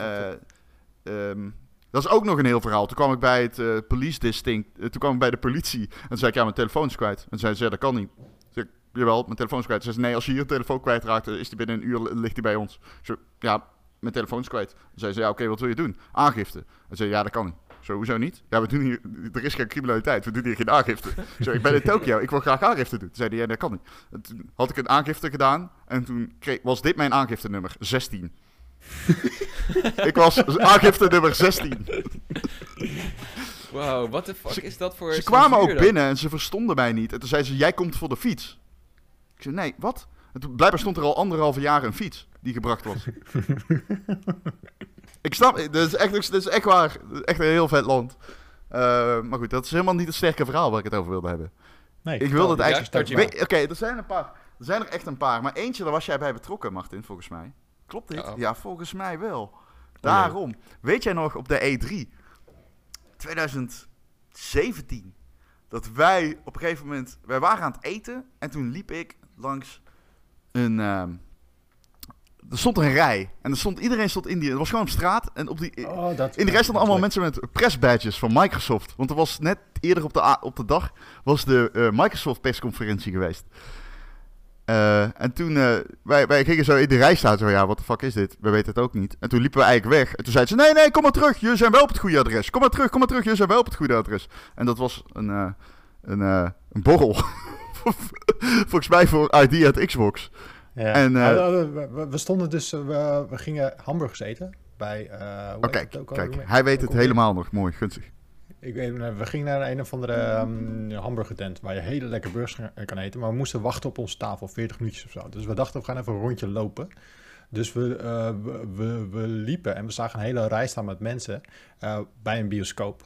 uh, um, dat is ook nog een heel verhaal. Toen kwam ik bij het uh, police distinct, toen kwam ik bij de politie. En toen zei ik, ja, mijn telefoon is kwijt. En zei ze, dat kan niet. Jawel, mijn telefoon is kwijt. Ze zei, nee, als je je telefoon kwijtraakt, is die binnen een uur, ligt die bij ons. Zo, ja, mijn telefoon is kwijt. Toen zei ze, ja, oké, wat wil je doen? Aangifte. En zei, ja, dat kan niet. Sowieso niet. Ja, we doen hier, er is geen criminaliteit, we doen hier geen aangifte. Zo, ik ben in Tokio, ik wil graag aangifte doen. Toen zei hij, ja, dat kan niet. toen had ik een aangifte gedaan en toen kreeg, was dit mijn aangifte nummer, 16. ik was aangifte nummer 16. Wauw, wat de fuck is dat voor... Ze kwamen ook binnen en ze verstonden mij niet. En toen zeiden ze, jij komt voor de fiets. Ik zei, nee, wat? En toen, blijkbaar stond er al anderhalve jaar een fiets die gebracht was. Ik snap, dit is echt, dit is echt waar. Echt een heel vet land. Uh, maar goed, dat is helemaal niet het sterke verhaal waar ik het over wilde hebben. Nee, ik wilde het eigenlijk... Oké, okay, er zijn een paar. Er zijn er echt een paar. Maar eentje, daar was jij bij betrokken, Martin, volgens mij. Klopt dit? Ja, volgens mij wel. Daarom. Weet jij nog op de E3 2017 dat wij op een gegeven moment... Wij waren aan het eten en toen liep ik langs een... Uh, er stond een rij. En er stond, iedereen stond in die... Het was gewoon op straat. En op die, oh, in de rij stonden allemaal mensen met pressbadges van Microsoft. Want er was net eerder op de, op de dag... was de uh, Microsoft persconferentie geweest. Uh, en toen... Uh, wij, wij gingen zo in de rij staan. Zo, ja, wat de fuck is dit? We weten het ook niet. En toen liepen we eigenlijk weg. En toen zeiden ze... Nee, nee, kom maar terug. Jullie zijn wel op het goede adres. Kom maar terug, kom maar terug. Jullie zijn wel op het goede adres. En dat was een... een, een borrel. Volgens mij voor ID at Xbox. Ja. En, uh, we, we, stonden dus, we, we, gingen hamburgers eten bij... Uh, Oké, kijk, hij weet het helemaal nog. Mooi, gunstig. Ik weet, we gingen naar een of andere um, hamburgertent waar je hele lekker burgers kan eten. Maar we moesten wachten op onze tafel, 40 minuutjes of zo. Dus we dachten, we gaan even een rondje lopen. Dus we, uh, we, we, liepen en we zagen een hele rij staan met mensen uh, bij een bioscoop.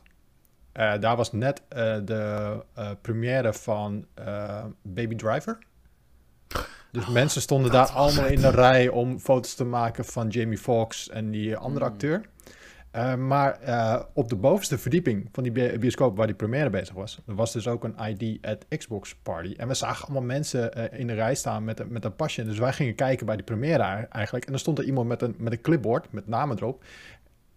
daar was net de première van Baby Driver. Dus oh, mensen stonden daar allemaal in de rij om foto's te maken van Jamie Foxx en die andere hmm. acteur. Uh, maar uh, op de bovenste verdieping van die bioscoop waar die première bezig was, er was dus ook een ID at Xbox party. En we zagen allemaal mensen uh, in de rij staan met, met een pasje. Dus wij gingen kijken bij die première eigenlijk. En er stond er iemand met een, met een clipboard met namen erop.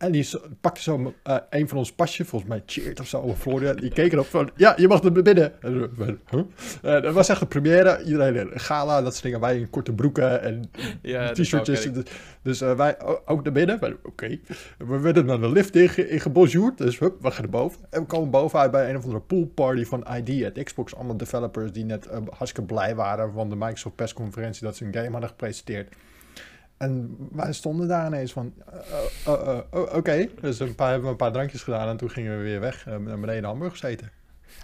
En die pakte zo uh, een van ons pasje, volgens mij Cheert of zo, of Florida. Die keek erop van, ja, je mag er binnen. Huh? Uh, dat was echt een première. Iedereen een gala, dat soort dingen. Wij in korte broeken en ja, t-shirtjes. Dus, dus uh, wij ook naar binnen. Oké. Okay. We werden naar de lift in, in gebonjourd. Dus hup, we gaan naar boven. En we komen bovenuit bij een of andere poolparty van ID at Xbox. Allemaal developers die net hartstikke blij waren van de Microsoft persconferentie dat ze een game hadden gepresenteerd. En wij stonden daar ineens van, uh, uh, oké. Dus een paar, hebben we een paar drankjes gedaan en toen gingen we weer weg uh, naar beneden hamburgers eten.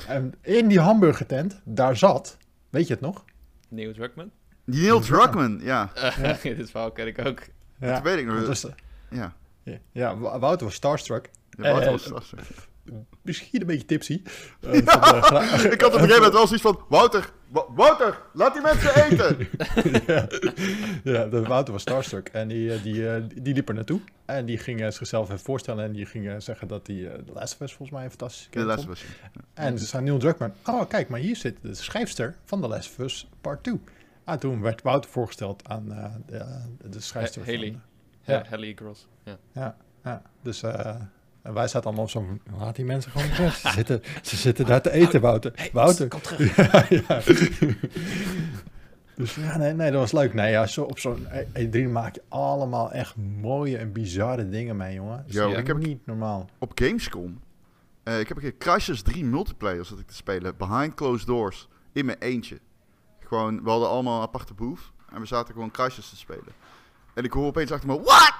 En in die hamburgertent, daar zat, weet je het nog? Neil Druckmann? Neil Druckmann, ja. ja. Dit verhaal ken ik ook. Ja. Dat weet ik nog. Dus, ja. ja. Wouter was starstruck. Ja, Wouter was starstruck misschien een beetje tipsy. Uh, ik had op een gegeven moment wel zoiets van... Wouter, Wouter, laat die mensen eten! ja, ja de Wouter was starstruck. En die, eh, die, eh, die, die liep er naartoe. En die ging zichzelf even voorstellen. En die ging zeggen dat hij de Last of Us volgens mij een fantastische De Last of Us, En ze zei Neil Druckmann... Oh, kijk, maar hier zit de schrijfster van The Last of Us Part 2. En toen werd Wouter voorgesteld aan de, de schrijfster Haley. Van, ja, Haley Gross. Ja. ja, ja. Dus... En wij zaten allemaal op zo'n... Laat die mensen gewoon. Ze zitten, ze zitten daar te eten, Wouter. Hey, Wouter. Kom terug. ja, ja. Dus ja, nee, nee, dat was leuk. Nee, ja, zo, op zo'n E3 maak je allemaal echt mooie en bizarre dingen mee, jongen. Dus Yo, ik heb niet normaal. Op Gamescom, uh, ik heb een keer Crysis 3 multiplayer zat ik te spelen. Behind closed doors. In mijn eentje. Gewoon, we hadden allemaal een aparte booth. En we zaten gewoon Crysis te spelen. En ik hoor opeens achter me, what?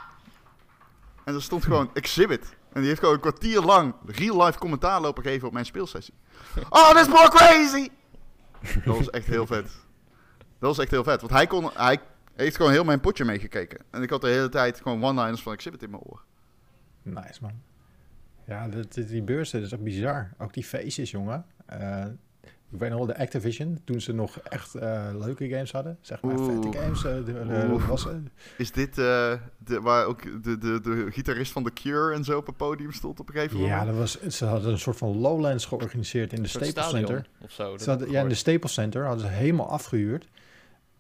En er stond gewoon Exhibit. En die heeft gewoon een kwartier lang real-life commentaar lopen geven op mijn speelsessie. Oh, this more crazy! Dat was echt heel vet. Dat was echt heel vet. Want hij, kon, hij heeft gewoon heel mijn potje meegekeken. En ik had de hele tijd gewoon one-liners van Exhibit in mijn oor. Nice, man. Ja, die, beurs, dat is ook bizar. Ook die feestjes, jongen. Uh, ik weet nog wel, de Activision, toen ze nog echt uh, leuke games hadden. Zeg maar, Oeh. vette games. Uh, de, de, was, uh, is dit de, waar ook de, de, de gitarist van The Cure en zo op het podium stond op een gegeven moment? Ja, dat was, ze hadden een soort van Lowlands georganiseerd in de Staples Center. Of zo, ze hadden, ja, in de Staples Center hadden ze helemaal afgehuurd.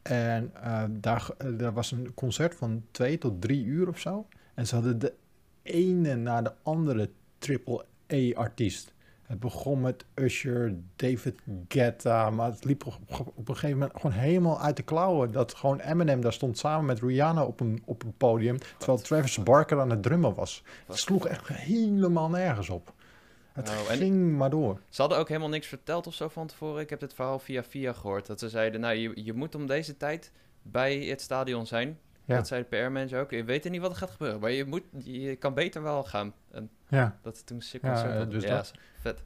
En daar, daar was een concert van twee tot drie uur of zo. En ze hadden de ene na de andere triple A-artiest. Het begon met Usher, David Guetta, maar het liep op een gegeven moment gewoon helemaal uit de klauwen. Dat gewoon Eminem daar stond samen met Rihanna op een, op een podium, terwijl Travis Barker aan het drummen was. Het sloeg echt helemaal nergens op. Het oh, ging maar door. Ze hadden ook helemaal niks verteld of zo van tevoren. Ik heb dit verhaal via via gehoord. Dat ze zeiden, nou, je, je moet om deze tijd bij het stadion zijn. Ja. Dat zei de PR-manager ook. Je weet niet wat er gaat gebeuren, maar je, moet, je kan beter wel gaan. En ja. Dat het toen cirkel ja, dus ja, dat. vet.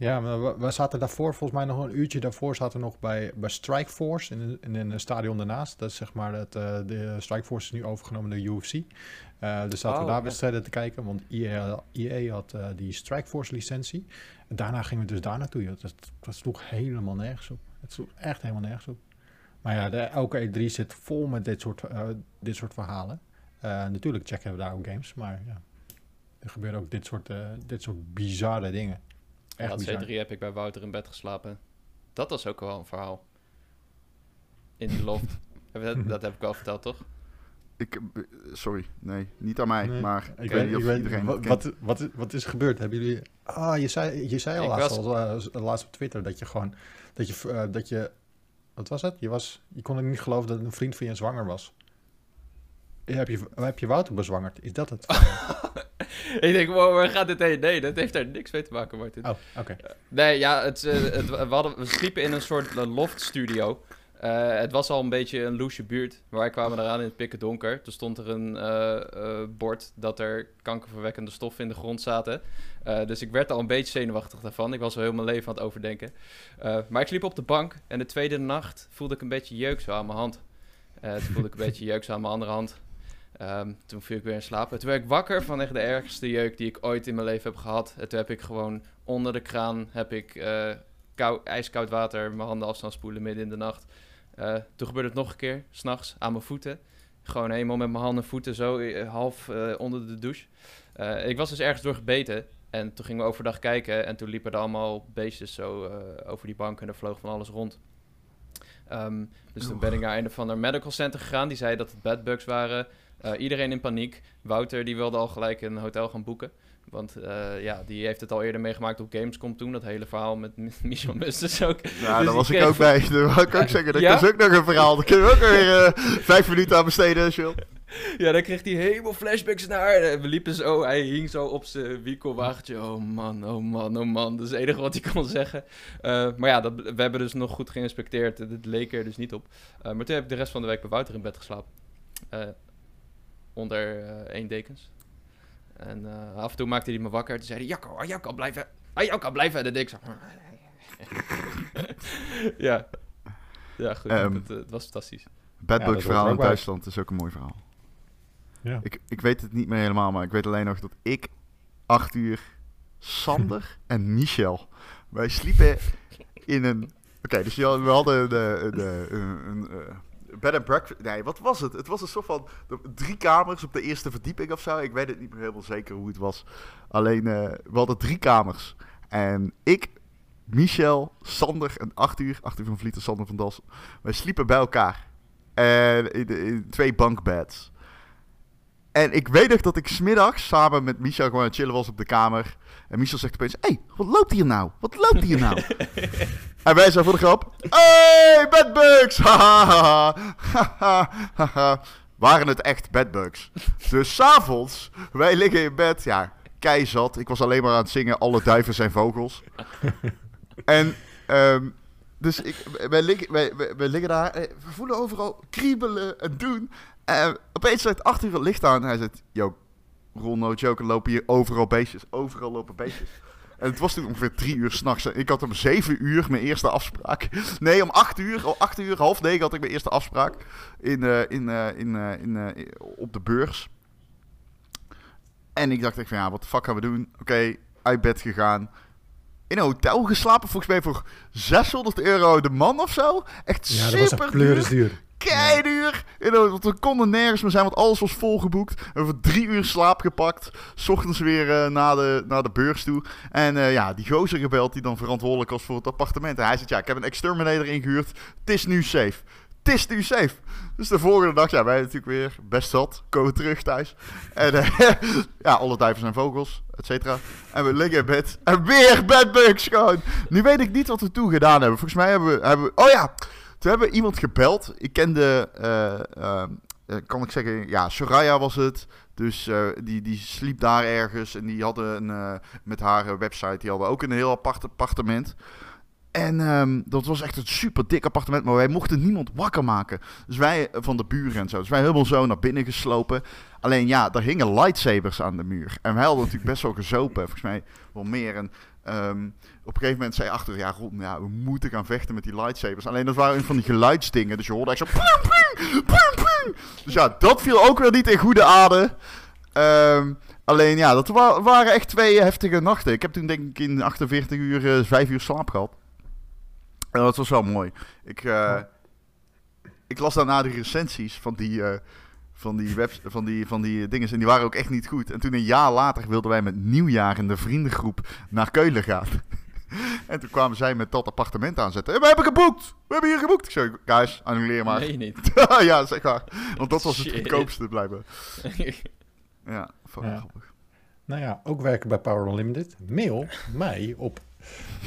Ja, maar we, zaten daarvoor, volgens mij nog een uurtje daarvoor, zaten we nog bij, bij Strikeforce in, in, in een stadion daarnaast. Dat is zeg maar, dat, uh, de Strikeforce is nu overgenomen door UFC. Uh, dus zaten we oh, daar wedstrijden te kijken, want EA, EA had uh, die Strikeforce licentie. En daarna gingen we dus daar naartoe. Dat, dat sloeg helemaal nergens op. Het sloeg echt helemaal nergens op. Maar ja, de, elke E3 zit vol met dit soort, dit soort verhalen. natuurlijk checken we daar ook games, maar ja, er gebeuren ook dit soort, dit soort bizarre dingen. Echt C3 heb ik bij Wouter in bed geslapen. Dat was ook wel een verhaal. In die loft. dat, dat heb ik wel verteld, toch? Ik, eh, sorry, nee, niet aan mij, maar ik weet niet of iedereen wat, wat, wat, wat, is gebeurd? Hebben jullie... Ah, je zei, je zei al laatst, al, uh, laatst op Twitter dat je gewoon... Dat je, uh, dat je... Wat was het? Je, was, je kon niet geloven dat een vriend van je zwanger was. Heb je, heb je Wouter bezwangerd? Is dat het? ik denk, wow, waar gaat dit heen? Nee, dat heeft daar niks mee te maken, Martin. Oh, oké. Uh, nee, ja, het, uh, het, we, hadden, we sliepen in een soort loftstudio. Uh, het was al een beetje een loesje buurt. Wij kwamen eraan in het pikken donker. Toen stond er een bord dat er kankerverwekkende stoffen in de grond zaten. dus ik werd al een beetje zenuwachtig daarvan. Ik was al heel mijn leven aan het overdenken. maar ik sliep op de bank en de tweede nacht voelde ik een beetje jeuk zo aan mijn hand. toen voelde ik een beetje jeuk zo aan mijn andere hand. Ehm, toen viel ik weer in slaap. toen werd ik wakker van echt de ergste jeuk die ik ooit in mijn leven heb gehad. En toen heb ik gewoon onder de kraan heb ik, uh, ijskoud water mijn handen af staan spoelen midden in de nacht. Uh, toen gebeurde het nog een keer, s'nachts, aan mijn voeten. Gewoon helemaal met mijn handen en voeten zo eh, half onder de douche. ik was dus ergens door gebeten. En toen gingen we overdag kijken. En toen liepen er allemaal beestjes zo over die bank. En er vloog van alles rond. Um, dus toen ben ik naar een van de medical center gegaan. Die zei dat het bedbugs waren. Uh, iedereen in paniek. Wouter die wilde al gelijk een hotel gaan boeken. Want uh, ja, die heeft het al eerder meegemaakt op Gamescom toen. Dat hele verhaal met Michel Musters ook. Ja, dus daar was ik ook bij. Dat wil ik ook zeggen. Dat ja? is ook nog een verhaal. Daar kunnen we ook weer uh, vijf minuten aan besteden. Ja, dan kreeg hij helemaal flashbacks naar. We liepen zo, hij hing zo op zijn wiekelwagentje. Oh man, oh man, oh man. Dat is het enige wat hij kon zeggen. Uh, maar ja, dat, we hebben dus nog goed geïnspecteerd. Het leek er dus niet op. Maar toen heb ik de rest van de week bij Wouter in bed geslapen. Uh, onder één dekens. En af en toe maakte hij me wakker. Toen zei hij, Jacco, ah, Jacco, blijven. Ah, Jacco, blijven. En dan deed ik zo... ja. Ja, goed. Um, het, het, was fantastisch. Bad verhaal in Duitsland is ook een mooi verhaal. Ja. Ik, ik weet het niet meer helemaal, maar ik weet alleen nog dat ik, acht uur, Sander en Michel, wij sliepen in een... Oké, dus we hadden de, de, een, een, eh, bed and breakfast. Nee, wat was het? Het was een soort van drie kamers op de eerste verdieping of zo. Ik weet het niet meer helemaal zeker hoe het was. Alleen, uh, we hadden drie kamers. En ik, Michel, Sander en acht uur van Vliet en Sander van Das, wij sliepen bij elkaar. En in, in twee bankbeds. En ik weet nog dat ik smiddags samen met Michel gewoon aan het chillen was op de kamer. En Michel zegt opeens, hé, hey, wat loopt hier nou? Wat loopt hier nou? en wij zijn voor de grap, hey, bedbugs! Waren het echt bedbugs? dus s'avonds, wij liggen in bed, ja, keizat. Ik was alleen maar aan het zingen, alle duiven zijn vogels. en... Um, dus ik, wij, liggen, wij, wij, liggen daar, we voelen overal kriebelen en doen. Uh, opeens zegt acht uur het licht aan. En hij zegt, yo, rol no joke, lopen hier overal beestjes. Overal lopen beestjes. En het was toen ongeveer drie uur s'nachts. Ik had om zeven uur mijn eerste afspraak. Nee, om acht uur, om acht uur, half negen had ik mijn eerste afspraak. In, uh, in, uh, in, in, op de beurs. En ik dacht echt van, ja, wat de fuck gaan we doen? Oké, okay, uit bed gegaan. In een hotel geslapen, volgens mij voor 600 euro de man of zo. Echt ja, super dat was duur. Duur keiduur. Want we konden nergens meer zijn, want alles was volgeboekt. We hebben drie uur slaap gepakt. S ochtends weer uh, naar, de, naar de beurs toe. En uh, ja, die gozer gebeld die dan verantwoordelijk was voor het appartement. En hij zegt, ja, ik heb een exterminator ingehuurd. Het is nu safe. Het is nu safe. Dus de volgende dag, ja, wij natuurlijk weer best zat. Komen terug thuis. En uh, ja, alle duiven zijn vogels, et cetera. En we liggen in bed. En weer bedbugs gewoon. Nu weet ik niet wat we toen gedaan hebben. Volgens mij hebben we... Hebben we oh ja... Toen hebben we iemand gebeld. Ik kende, uh, uh, kan ik zeggen, ja, Soraya was het. Dus die, die sliep daar ergens en die hadden een, met haar website, die hadden ook een heel apart appartement. En um, dat was echt een super dik appartement, maar wij mochten niemand wakker maken. Dus wij van de buren en zo. Dus wij helemaal zo naar binnen geslopen. Alleen ja, er hingen lightsabers aan de muur. En wij hadden natuurlijk best wel gezopen, volgens mij wel meer. En um, op een gegeven moment zei achter, ja, ja, we moeten gaan vechten met die lightsabers. Alleen dat waren van die geluidsdingen, dus je hoorde echt zo... Dus ja, dat viel ook weer niet in goede aarde. Um, alleen ja, dat waren echt twee heftige nachten. Ik heb toen denk ik in 48 uur, uh, eh, 5 uur slaap gehad. En dat was wel mooi. Ik, uh, ik las daarna de recensies van die... Uh, van die, webs van, die, van die dingen. En die waren ook echt niet goed. En toen een jaar later wilden wij met nieuwjaar in de vriendengroep naar Keulen gaan. En toen kwamen zij met dat appartement aanzetten. We hebben geboekt! We hebben hier geboekt! Ik zei, guys, annuleer maar. Nee, niet. ja, zeg maar. Want dat was het goedkoopste blijven. ja, grappig. Nou ja, ook werken bij Power Unlimited. Mail mij op...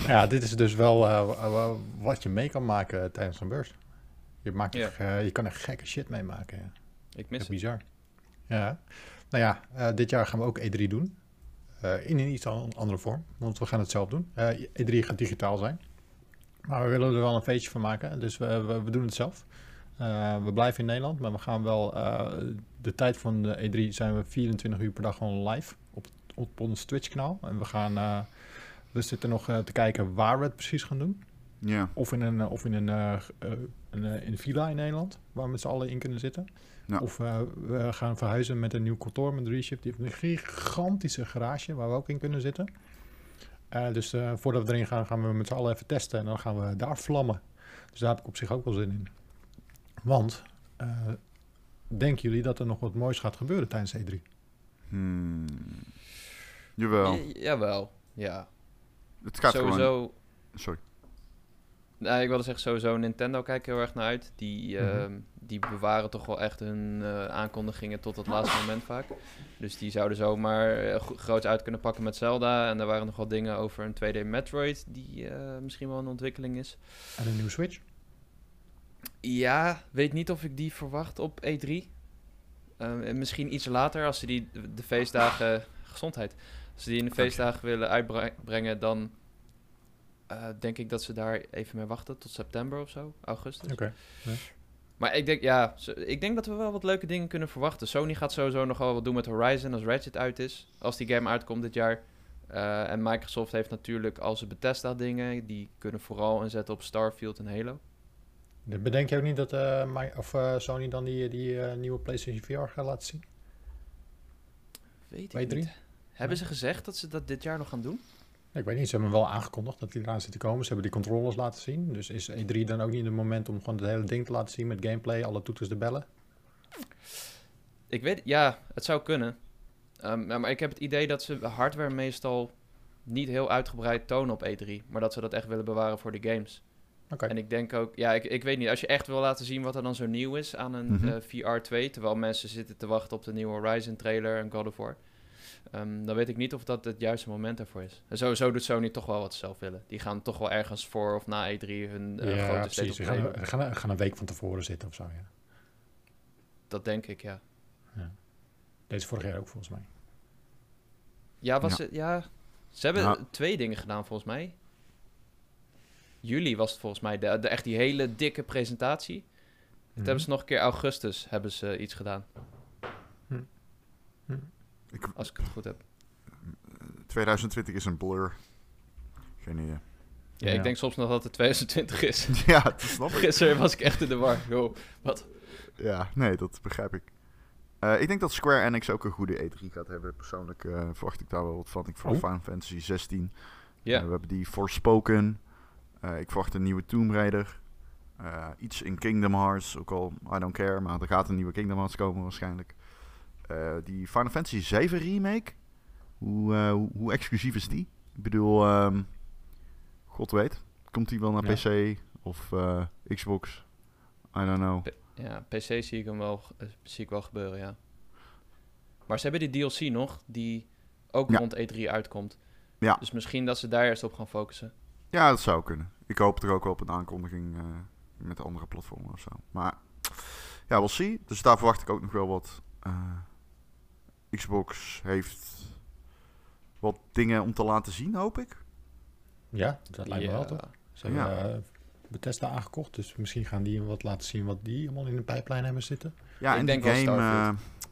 Ja, dit is dus wel uh, wat je mee kan maken tijdens een beurs. Je, maakt ja. uh, je kan er gekke shit mee maken. Ja. Ik mis het. Bizar. Ja. Nou ja, uh, dit jaar gaan we ook E3 doen. Uh, in een iets andere vorm, want we gaan het zelf doen. Uh, eh, E3 gaat digitaal zijn. Maar we willen er wel een feestje van maken, dus we, we, we doen het zelf. We blijven in Nederland, maar we gaan wel de tijd van de E3 zijn we 24 uur per dag gewoon live op, op ons Twitch kanaal. En we gaan, we zitten nog te kijken waar we het precies gaan doen. Ja. Of in een, of in een, een, een villa in Nederland, waar we met z'n allen in kunnen zitten. Ja. Of we gaan verhuizen met een nieuw kantoor met Reshift. Die heeft een gigantische garage waar we ook in kunnen zitten. dus voordat we erin gaan, gaan we met z'n allen even testen. En dan gaan we daar vlammen. Dus daar heb ik op zich ook wel zin in. Want denken jullie dat er nog wat moois gaat gebeuren tijdens E3? Hmm. Jawel. jawel, ja. Het gaat sowieso... Gewoon... Sorry. Nou, ik wilde zeggen, sowieso Nintendo kijkt heel erg naar uit. Die, mm -hmm. die bewaren toch wel echt hun uh, aankondigingen tot het laatste moment vaak. Dus die zouden zomaar uh, groot uit kunnen pakken met Zelda. En er waren nog wel dingen over een 2D Metroid die uh, misschien wel een ontwikkeling is. En een nieuwe Switch? Ja, weet niet of ik die verwacht op E3. Uh, misschien iets later, als ze die de feestdagen... gezondheid. Als ze die in de feestdagen willen uitbrengen, dan... Uh, denk ik dat ze daar even mee wachten tot september of zo, augustus. Oké. Okay. Ja. Maar ik denk, ja, ik denk dat we wel wat leuke dingen kunnen verwachten. Sony gaat sowieso nog wel wat doen met Horizon als Ratchet uit is. Als die game uitkomt dit jaar. Uh, en Microsoft heeft natuurlijk al zijn Bethesda dingen. Die kunnen vooral inzetten op Starfield en Halo. Bedenk je ook niet dat uh, my, of, uh, Sony dan die, die nieuwe PlayStation VR gaat laten zien? Weet ik niet. Hebben nee. ze gezegd dat ze dat dit jaar nog gaan doen? Ik weet niet, ze hebben wel aangekondigd dat die eraan zit te komen. Ze hebben die controllers laten zien. Dus is E3 dan ook niet het moment om gewoon het hele ding te laten zien met gameplay, alle toeters de bellen? Ik weet, ja, het zou kunnen. Um, maar ik heb het idee dat ze hardware meestal niet heel uitgebreid tonen op E3. Maar dat ze dat echt willen bewaren voor de games. Okay. En ik denk ook, ja, ik, ik weet niet, als je echt wil laten zien wat er dan zo nieuw is aan een mm -hmm. uh, VR 2, terwijl mensen zitten te wachten op de nieuwe Horizon trailer en God of War, um, dan weet ik niet of dat het juiste moment ervoor is. En sowieso doet Sony toch wel wat ze zelf willen. Die gaan toch wel ergens voor of na E3 hun uh, ja, grote precies. Ze gaan, gaan, gaan, een week van tevoren zitten of zo, ja. Dat denk ik, ja. ja. Deze vorig jaar ook volgens mij. Ja, was ja. Het, ja ze hebben ja. twee dingen gedaan volgens mij juli was het volgens mij, de, de echt die hele dikke presentatie. Mm -hmm. Dat hebben ze nog een keer augustus hebben ze iets gedaan. Hm. Hm. Ik, Als ik het goed heb. 2020 is een blur. Geen idee. Ja, ja, ik denk soms nog dat het 2020 is. ja, dat snap ik. Gisteren was ik echt in de war. Yo, wat? Ja, nee, dat begrijp ik. Uh, ik denk dat Square Enix ook een goede E3 gaat hebben. Persoonlijk uh, verwacht ik daar wel wat van. Ik verwacht oh. Final Fantasy 16. Ja. Uh, we hebben die Forspoken. Uh, ik verwacht een nieuwe Tomb Raider. Uh, iets in Kingdom Hearts, ook al I don't care, maar er gaat een nieuwe Kingdom Hearts komen waarschijnlijk. Uh, die Final Fantasy 7 remake, hoe, hoe, hoe, exclusief is die? Ik bedoel, um, god weet, komt die wel naar ja. PC of Xbox? I don't know. P ja, PC zie ik hem wel, zie ik wel gebeuren, ja. Maar ze hebben die DLC nog, die ook ja. rond E3 uitkomt. Ja. Dus misschien dat ze daar eerst op gaan focussen. Ja, dat zou kunnen. Ik hoop er ook op een aankondiging uh, met andere platformen of zo. Maar ja, we'll see. Dus daar verwacht ik ook nog wel wat. Uh, Xbox heeft wat dingen om te laten zien, hoop ik. Ja, dat lijkt me wel toch? Ze hebben Ja. eh, Bethesda aangekocht, dus misschien gaan die wat laten zien wat die allemaal in de pijplijn hebben zitten. Ja, Ik en denk die game, eh,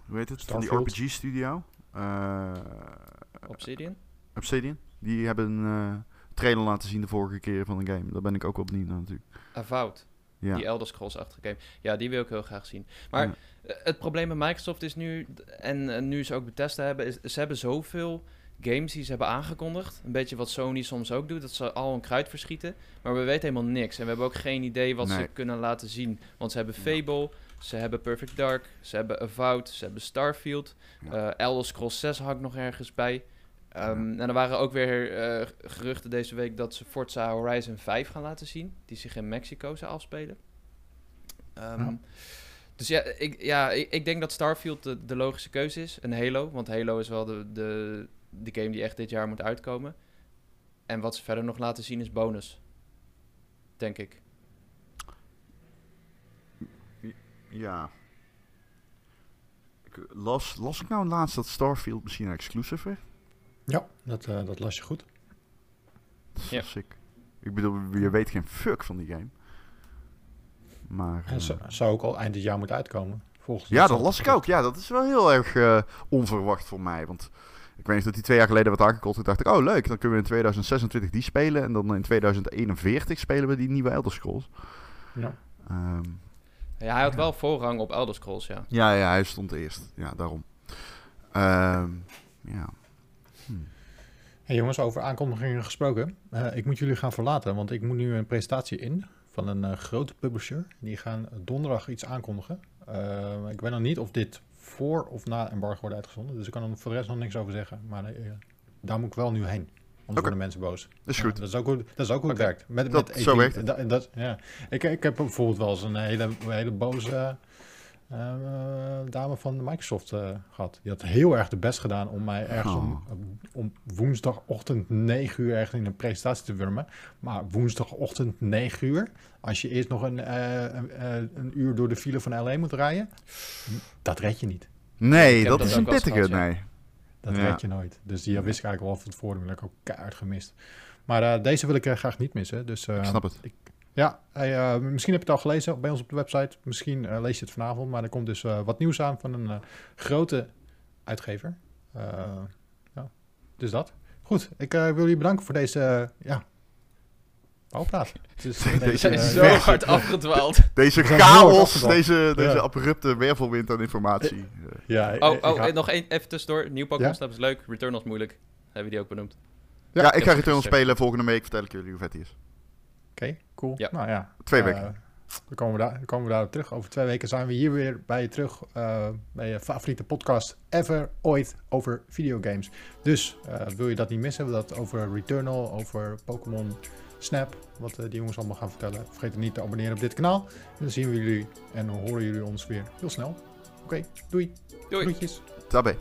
hoe heet het? Van die Starfield. RPG studio. Eh, Obsidian? Obsidian. Die hebben een eh, trailer laten zien de vorige keer van een game. Daar ben ik ook wel benieuwd naar natuurlijk. Avowed. Ja. Die Elder Scrolls-achtige game. Ja, die wil ik heel graag zien. Maar Ja. eh, het probleem met Microsoft is nu, en nu ze ook Bethesda hebben, is ze hebben zoveel games die ze hebben aangekondigd. Een beetje wat Sony soms ook doet, dat ze al een kruid verschieten. Maar we weten helemaal niks. En we hebben ook geen idee wat ze kunnen laten zien. Want ze hebben Fable, ze hebben Perfect Dark, ze hebben Avowed, ze hebben Starfield. Ja. eh Elder Scrolls 6 hangt nog ergens bij. Ehm, En er waren ook weer eh, geruchten deze week dat ze Forza Horizon 5 gaan laten zien. Die zich in Mexico zou afspelen. Ehm, Ja. Dus ja, ik, ja ik, ik denk dat Starfield de, de logische keuze is. En Halo, want Halo is wel de, de, de game die echt dit jaar moet uitkomen. En wat ze verder nog laten zien is bonus. Denk ik. Ja. Ik, las, las ik nou laatst dat Starfield misschien een exclusive werd? Ja, dat, eh, dat las je goed. Ja. sick. Ik bedoel, je weet geen fuck van die game. Maar... En eh, zo- zou ook al eind dit jaar moeten uitkomen. Volgens ja, dat las ik ook. Ja, dat is wel heel erg eh, onverwacht voor mij. Want Ik weet niet dat die twee jaar geleden wat aangekondigd. Toen dacht ik, oh leuk, dan kunnen we in 2026 die spelen. En dan in 2041 spelen we die nieuwe Elder Scrolls. Ja. Ehm, ja, hij had wel voorrang op Elder Scrolls, ja. Ja, ja, hij stond eerst. Ja, daarom. Ehm, ja. Hey jongens, over aankondigingen gesproken. Uh, ik moet jullie gaan verlaten, want ik moet nu een presentatie in van een uh, grote publisher. Die gaan donderdag iets aankondigen. Uh, ik weet nog niet of dit voor of na embargo wordt uitgezonden. Dus ik kan er voor de rest nog niks over zeggen. Maar daar moet ik wel nu heen. Anders worden mensen boos. Dat is goed. dat is ook hoe, dat is ook hoe okay. het werkt. Met, dat, met zo werkt het. Dat, dat, ja. ik, ik heb bijvoorbeeld wel eens een hele, hele boze dame van Microsoft uh, gehad. Die had heel erg de best gedaan om mij ergens Oh. om, om woensdagochtend 9 uur ergens in een presentatie te wurmen. Maar woensdagochtend 9 uur, als je eerst nog een, uh, een, een, uur door de file van LA moet rijden, dat red je niet. Nee, dat, dat is een pittige, nee. Dat ja. red je nooit. Dus die wist ik eigenlijk wel van tevoren, maar ik ook keihard gemist. Maar deze wil ik graag niet missen. Dus, ik snap het. Ik, ja, uh, misschien heb je het al gelezen bij ons op de website. Misschien uh, lees je het vanavond. Maar er komt dus uh, wat nieuws aan van een grote uitgever. ja, dus dat. Goed, ik wil jullie bedanken voor deze ja, bouwpraat. Dus, deze, is zo hard afgedwaald. Deze chaos, deze, deze ja. abrupte wervelwind aan informatie. Ja, oh, oh ga... nog één, even tussendoor. Nieuw Pokémon Snap is leuk. Returnals moeilijk. Hebben we die ook benoemd. Ja, ja ik ga Returnals spelen. Volgende week vertel ik jullie hoe vet die is. Oké, okay, cool. Ja. Nou ja. Twee weken. Uh, dan, komen we daar, dan komen we daar terug. Over twee weken zijn we hier weer bij je terug. Uh, bij je favoriete podcast ever, ooit over videogames. Dus uh, wil je dat niet missen? Dat over Returnal, over Pokémon Snap. Wat die jongens allemaal gaan vertellen. Vergeet niet te abonneren op dit kanaal. En dan zien we jullie en dan horen jullie ons weer heel snel. Oké, okay, doei. Doei. Groetjes. Tabé.